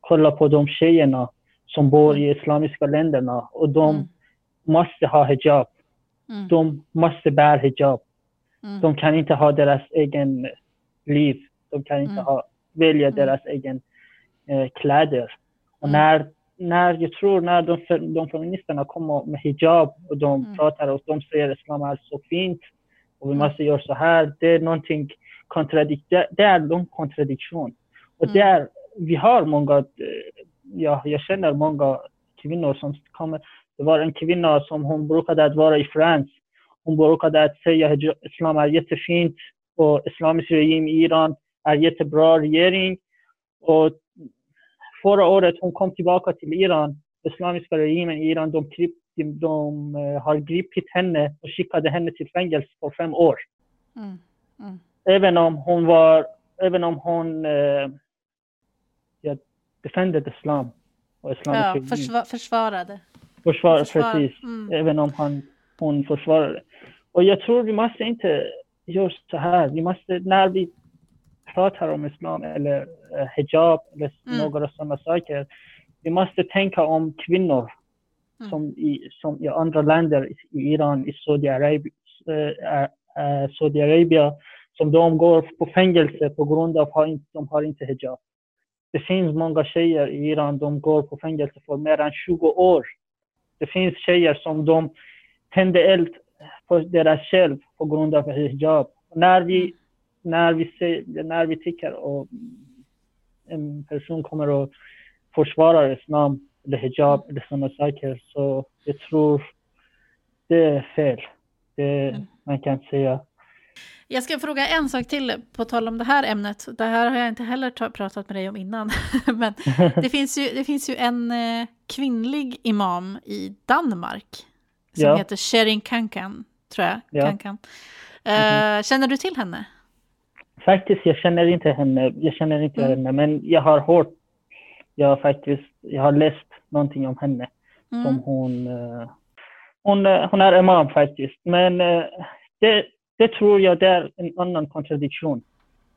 kolla på de tjejerna som bor i islamiska länderna och de mm. måste ha hijab. Mm. De måste bära hijab. Mm. De kan inte ha deras egen liv. De kan inte mm. ha, välja mm. deras egen eh, kläder. Och mm. när, när jag tror när de, de feministerna kommer med hijab och de pratar och de säger att islam är så fint och vi måste göra så här. Det är någonting kontradiktion. Det är en kontradiktion. Och det är vi har många, eh, ja, jag känner många kvinnor som kommer. Det var en kvinna som hon brukade att vara i Frans. Hon brukade att säga att islam är jättefint och islamisk regim i Iran är jättebra regering. Och förra året hon kom tillbaka till Iran, islamiska regimen i Iran, de de, de eh, har gripit henne och skickade henne till fängelse för fem år. Mm. Mm. Även om hon var, även om hon eh, defended islam och islamic Ja, försva försvarade. Försvar, försvar- precis. mm. Även om han, hon försvarade. Och jag tror vi måste inte göra så här. Vi måste, när vi pratar om islam eller eh, hijab eller Mm. några sådana saker, vi måste tänka om kvinnor Mm. som, i, som i andra länder, i Iran, i Saudiarabien, äh, äh, Saudiarabien som de går på fängelse på grund av att de har inte hijab. Det finns många tjejer i Iran, de går på fängelse för mer än 20 år. Det finns tjejer som de tände eld på deras själv på grund av hijab. När vi, när vi, ser, när vi tycker och en person kommer och försvarar islam eller hijab eller sådana saker så jag tror det är fel. Det Mm. man kan säga. Jag ska fråga en sak till på tal om det här ämnet. Det här har jag inte heller ta- pratat med dig om innan. [LAUGHS] Men det finns ju, det finns ju en eh, kvinnlig imam i Danmark. Som Ja. heter Sherin Kankan, tror jag. Ja. Kankan. Eh, Känner du till henne? Faktiskt, jag känner inte henne. Jag känner inte Mm. henne, men jag har hört. Jag har faktiskt, jag har läst någonting om henne. som Mm. hon, eh, hon, eh, hon är imam faktiskt. Men eh, det, det tror jag det är en annan kontradiktion.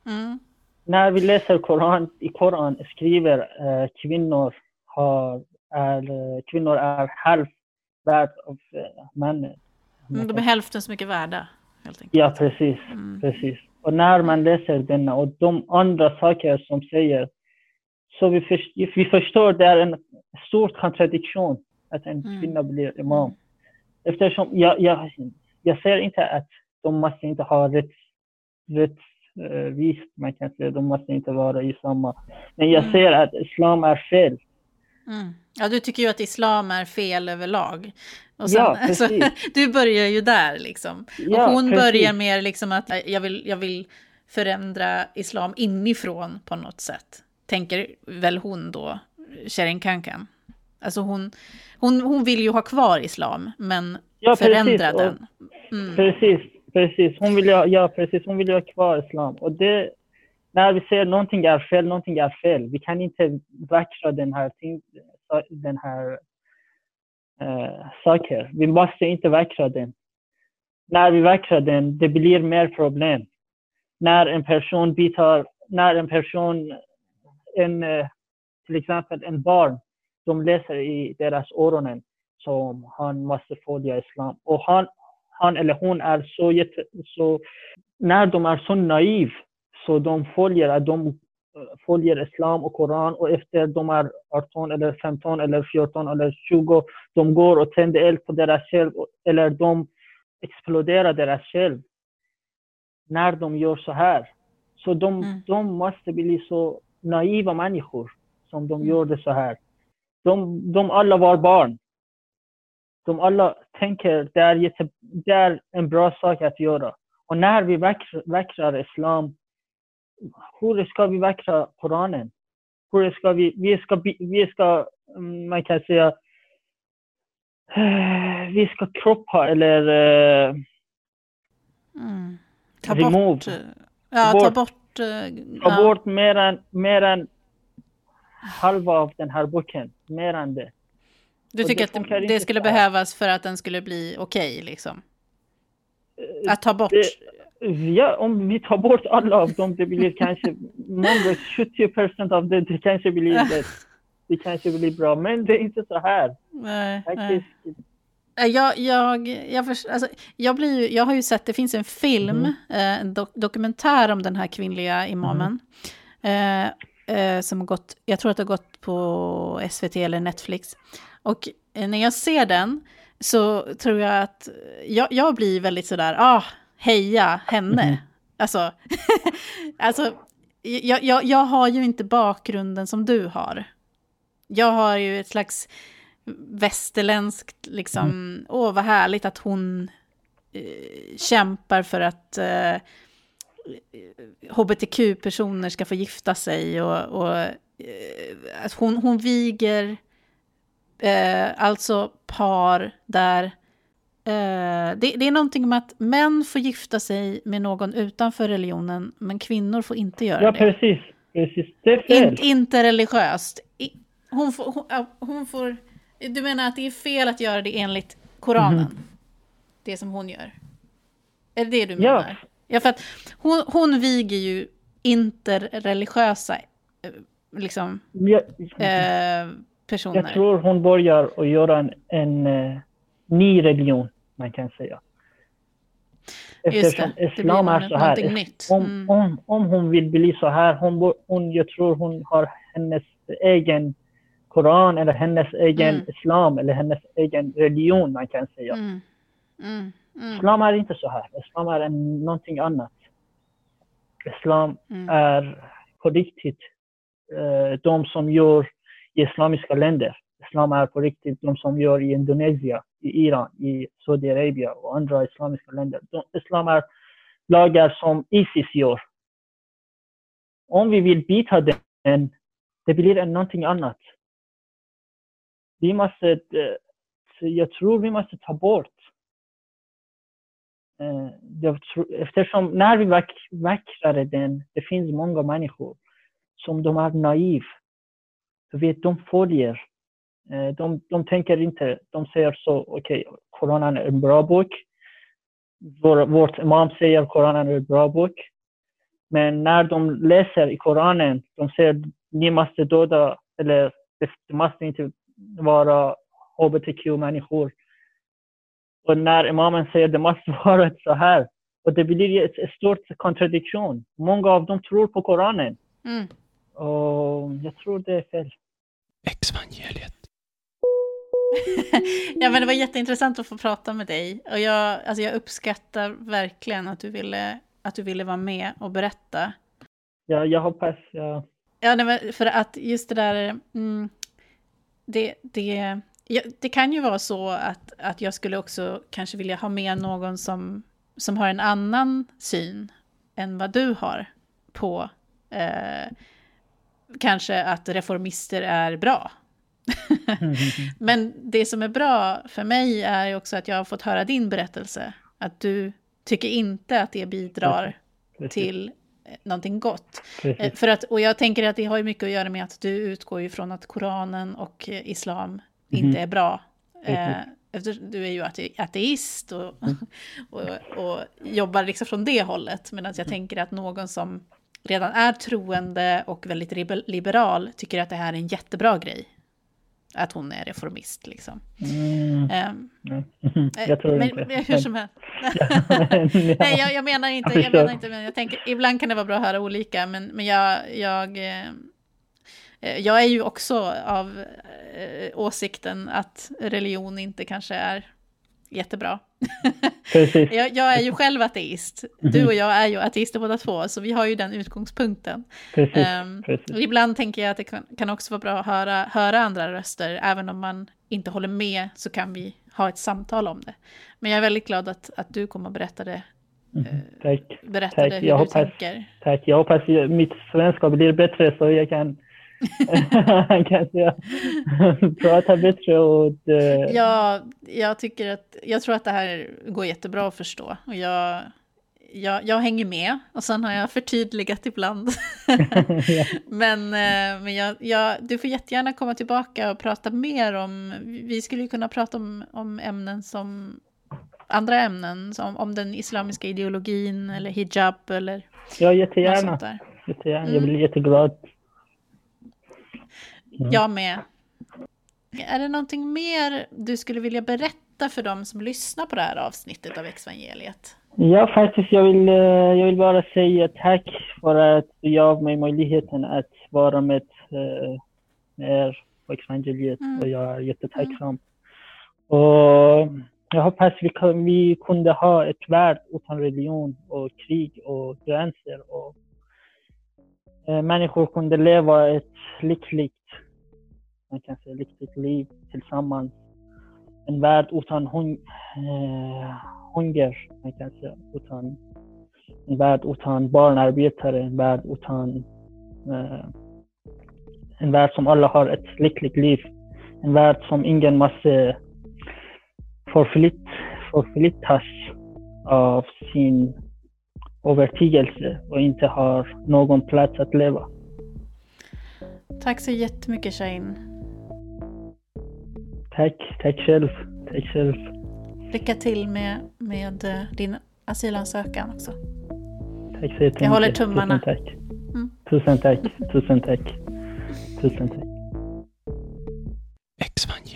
Mm. När vi läser Koran, i Koran skriver eh, kvinnor har, är, eh, kvinnor är halv värd av eh, männen. Mm, De är hälften så mycket värda, helt enkelt. Ja, precis. Mm. Precis. Och när man läser denna och de andra saker som säger så vi, först, vi förstår det är en stor kontradiktion att en Mm. kvinna blir imam. Eftersom jag, jag, jag säger inte att de måste inte ha rätt, rättvist, man kan säga, de måste inte vara i samma. Men jag Mm. säger att islam är fel. Mm. Ja, du tycker ju att islam är fel överlag. Och sen, [LAUGHS] Ja, precis. alltså, du börjar ju där liksom. Ja, och hon precis. börjar mer liksom att eh, jag vill, jag vill förändra islam inifrån på något sätt. Tänker väl hon då, Sherin Kankan. Alltså hon, hon, hon vill ju ha kvar islam, men Ja, förändra precis. Den. Mm. Precis, precis. Hon vill ha, ja, precis. Hon vill ha kvar islam. Och det, när vi säger någonting är fel, någonting är fel. Vi kan inte vackra den här, ting, den här äh, saker. Vi måste inte vackra den. När vi vackrar den, det blir mer problem. När en person bitar, när en person, en, eh, till exempel en barn, de läser i deras öronen som han måste följa islam. Och han, هان الهون ار سو یت سو نردم ار سو نایف. سو دوم فولیر ادوم فولیر اسلام و قرآن و افتر دوم ار ارتون الر سمتون الر فیورتون الر شوگو دوم گور و تند ال در اشل الر دوم اکسپلودر در اشل نردم یور سو هر. سو دوم دوم ماست بیلی سو نایف و منی خور. سو دوم یور ده سو هر. دوم دوم الله وار بارن دوم الله تنکر در یه det är en bra sak att göra. Och när vi vackrar, islam, hur ska vi vackra Koranen? Hur ska vi, vi ska, vi ska, mm, man kan säga, [SIGHS] vi ska kroppa eller eh, Mm. Ta Remove. bort... eh, Ja, Ta ta bort. bort... eh, ta ja. bort mer än, mer än halva av den här boken. Mer än det. Du tycker det att det, det skulle behövas för att den skulle bli okej, liksom? Eh, Att ta bort... det- Ja, om vi tar bort alla av dem, det blir kanske [LAUGHS] många, 70 procent av det, det kanske blir det. Det kanske blir bra, men det är inte så här. Nej, nej. Faktiskt. Eh, Jag, jag, jag, förs- alltså, jag, blir, ju- jag har ju sett, det finns en film, Mhm. eh, en dok dokumentär om den här kvinnliga imamen. Eh, eh, som har gått, jag tror att det har gått på SVT eller Netflix. Och eh, när jag ser den så tror jag att jag, jag blir väldigt sådär, ah, heja henne. Mhm. Alltså, [LAUGHS] alltså jag, jag, jag har ju inte bakgrunden som du har. Jag har ju ett slags västerländskt, liksom, åh vad härligt att hon eh, kämpar för att eh, hbtq-personer ska få gifta sig och, och eh, att hon, hon viger eh, alltså par där eh, det, det är någonting med att män får gifta sig med någon utanför religionen, men kvinnor får inte göra Ja, det. precis. Precis. Det är fel. In, inte religiöst. I, hon, får, hon, ja, hon får... Du menar att det är fel att göra det enligt Koranen? Mhm. Det som hon gör? Är det det du Ja. menar? Ja, för att hon, hon viger ju interreligiösa eh, liksom, Jag, eh, personer. jag tror hon börjar att göra en, en eh, ny religion, man kan säga. Det, Eftersom det islam är nå- så här. Om, Mm. om, om hon vill bli så här, hon, hon, jag tror hon har hennes egen Koran eller hennes egen Mm. islam eller hennes egen religion, man kan säga. Mm. Mm. Mm. Islam är inte så här. Islam är en, någonting annat. Islam är på riktigt eh, de som gör islamiska länder. Islam är på riktigt de som gör i Indonesien, i Iran, i Saudiarabien och andra islamiska länder. De, islam är lagar som Isis gör. Om vi vill byta den, det blir någonting annat. Vi måste, eh, jag tror vi måste ta bort eh, eftersom när vi vackrar vackrade den, det finns många människor som de är naiv. Du vet, de följer. Eh, de, de tänker inte, de säger så, okej, Koranen är en bra bok. Vår, vårt imam säger Koranen är en bra bok. Men när de läser i Koranen, de säger ni måste döda, eller det, måste inte vara hbtq-människor. Och när imamen säger det måste [LAUGHS] vara så här. Och det blir en stor kontradiktion. Många av dem tror på Koranen. Mm. Och jag tror det är fel. Exvangeliet. [LAUGHS] ja, men det var jätteintressant att få prata med dig. Och jag, alltså jag uppskattar verkligen att du ville, att du ville vara med och berätta. Ja, jag hoppas jag... Ja, nej, men för att just det där... Mm, det, det, ja, det kan ju vara så att, att jag skulle också kanske vilja ha med någon som, som har en annan syn än vad du har på eh, kanske att reformister är bra. [LAUGHS] Men det som är bra för mig är också att jag har fått höra din berättelse. Att du tycker inte att det bidrar Precis, till eh, någonting gott. Eh, precis. För att, och jag tänker att det har ju mycket att göra med att du utgår ju från att Koranen och eh, Islam inte är bra. Eh, eftersom du är ju ate- ateist och, [LAUGHS] och, och jobbar liksom från det hållet. Medan jag tänker att någon som redan är troende och väldigt liber- liberal tycker att det här är en jättebra grej. Att hon är reformist liksom. Mm, ja. eh, [LAUGHS] jag tror men, inte. hur som helst. [LAUGHS] Nej, jag, jag menar inte, Jag jag menar inte, men jag tänker, ibland kan det vara bra att höra olika, men, men jag, jag, eh, jag är ju också av eh, åsikten att religion inte kanske är jättebra. Precis. Jag, jag är ju själv ateist, du och jag är ju ateister båda två, så vi har ju den utgångspunkten. Precis. Ehm, precis. ibland tänker jag att det kan, kan också vara bra att höra, höra andra röster, även om man inte håller med så kan vi ha ett samtal om det. Men jag är väldigt glad att, att du kom och berättade Mhm. Tack. berättade Tack, hur jag du hoppas- tänker. Tack. Jag hoppas mitt svenska blir bättre så jag kan, kan säga, prata bättre och eh, Ja, jag tycker att, jag tror att det här går jättebra att förstå. Och jag, jag, jag hänger med och sen har jag förtydligat ibland. [LAUGHS] ja. men eh, men jag, jag, du får jättegärna komma tillbaka och prata mer om, vi skulle ju kunna prata om, om ämnen som andra ämnen, som om den islamiska ideologin eller hijab eller ja, jättegärna. jättegärna. Mm. Jag blir jätteglad. Mm. Jag med. Är det någonting mer du skulle vilja berätta för dem som lyssnar på det här avsnittet av Exvangeliet? Ja, faktiskt, jag vill, eh, jag vill bara säga tack för att du gav mig möjligheten att vara med eh, er på Exvangeliet Mm. och jag är jättetacksam. Och jag hoppas vi, kan, vi kunde ha ett värld utan religion och krig och gränser och eh, människor kunde leva ett lyckligt, man kan säga lyckligt liv tillsammans. En värld utan hung, eh, hunger, man kan säga, utan en värld utan barnarbetare, en värld utan eh, en värld som alla har ett lyckligt liv. En värld som ingen måste förflyttas av sin övertygelse och inte har någon plats att leva. Tack så jättemycket Shahin. Tack, tack själv. Tack själv. Lycka till med, med eh, din asylansökan också. Tack så jättemycket. Jag håller tummarna. Tusen tack. Mm. Tusen tack. Tusen tack. Tusen tack. Tusen tack.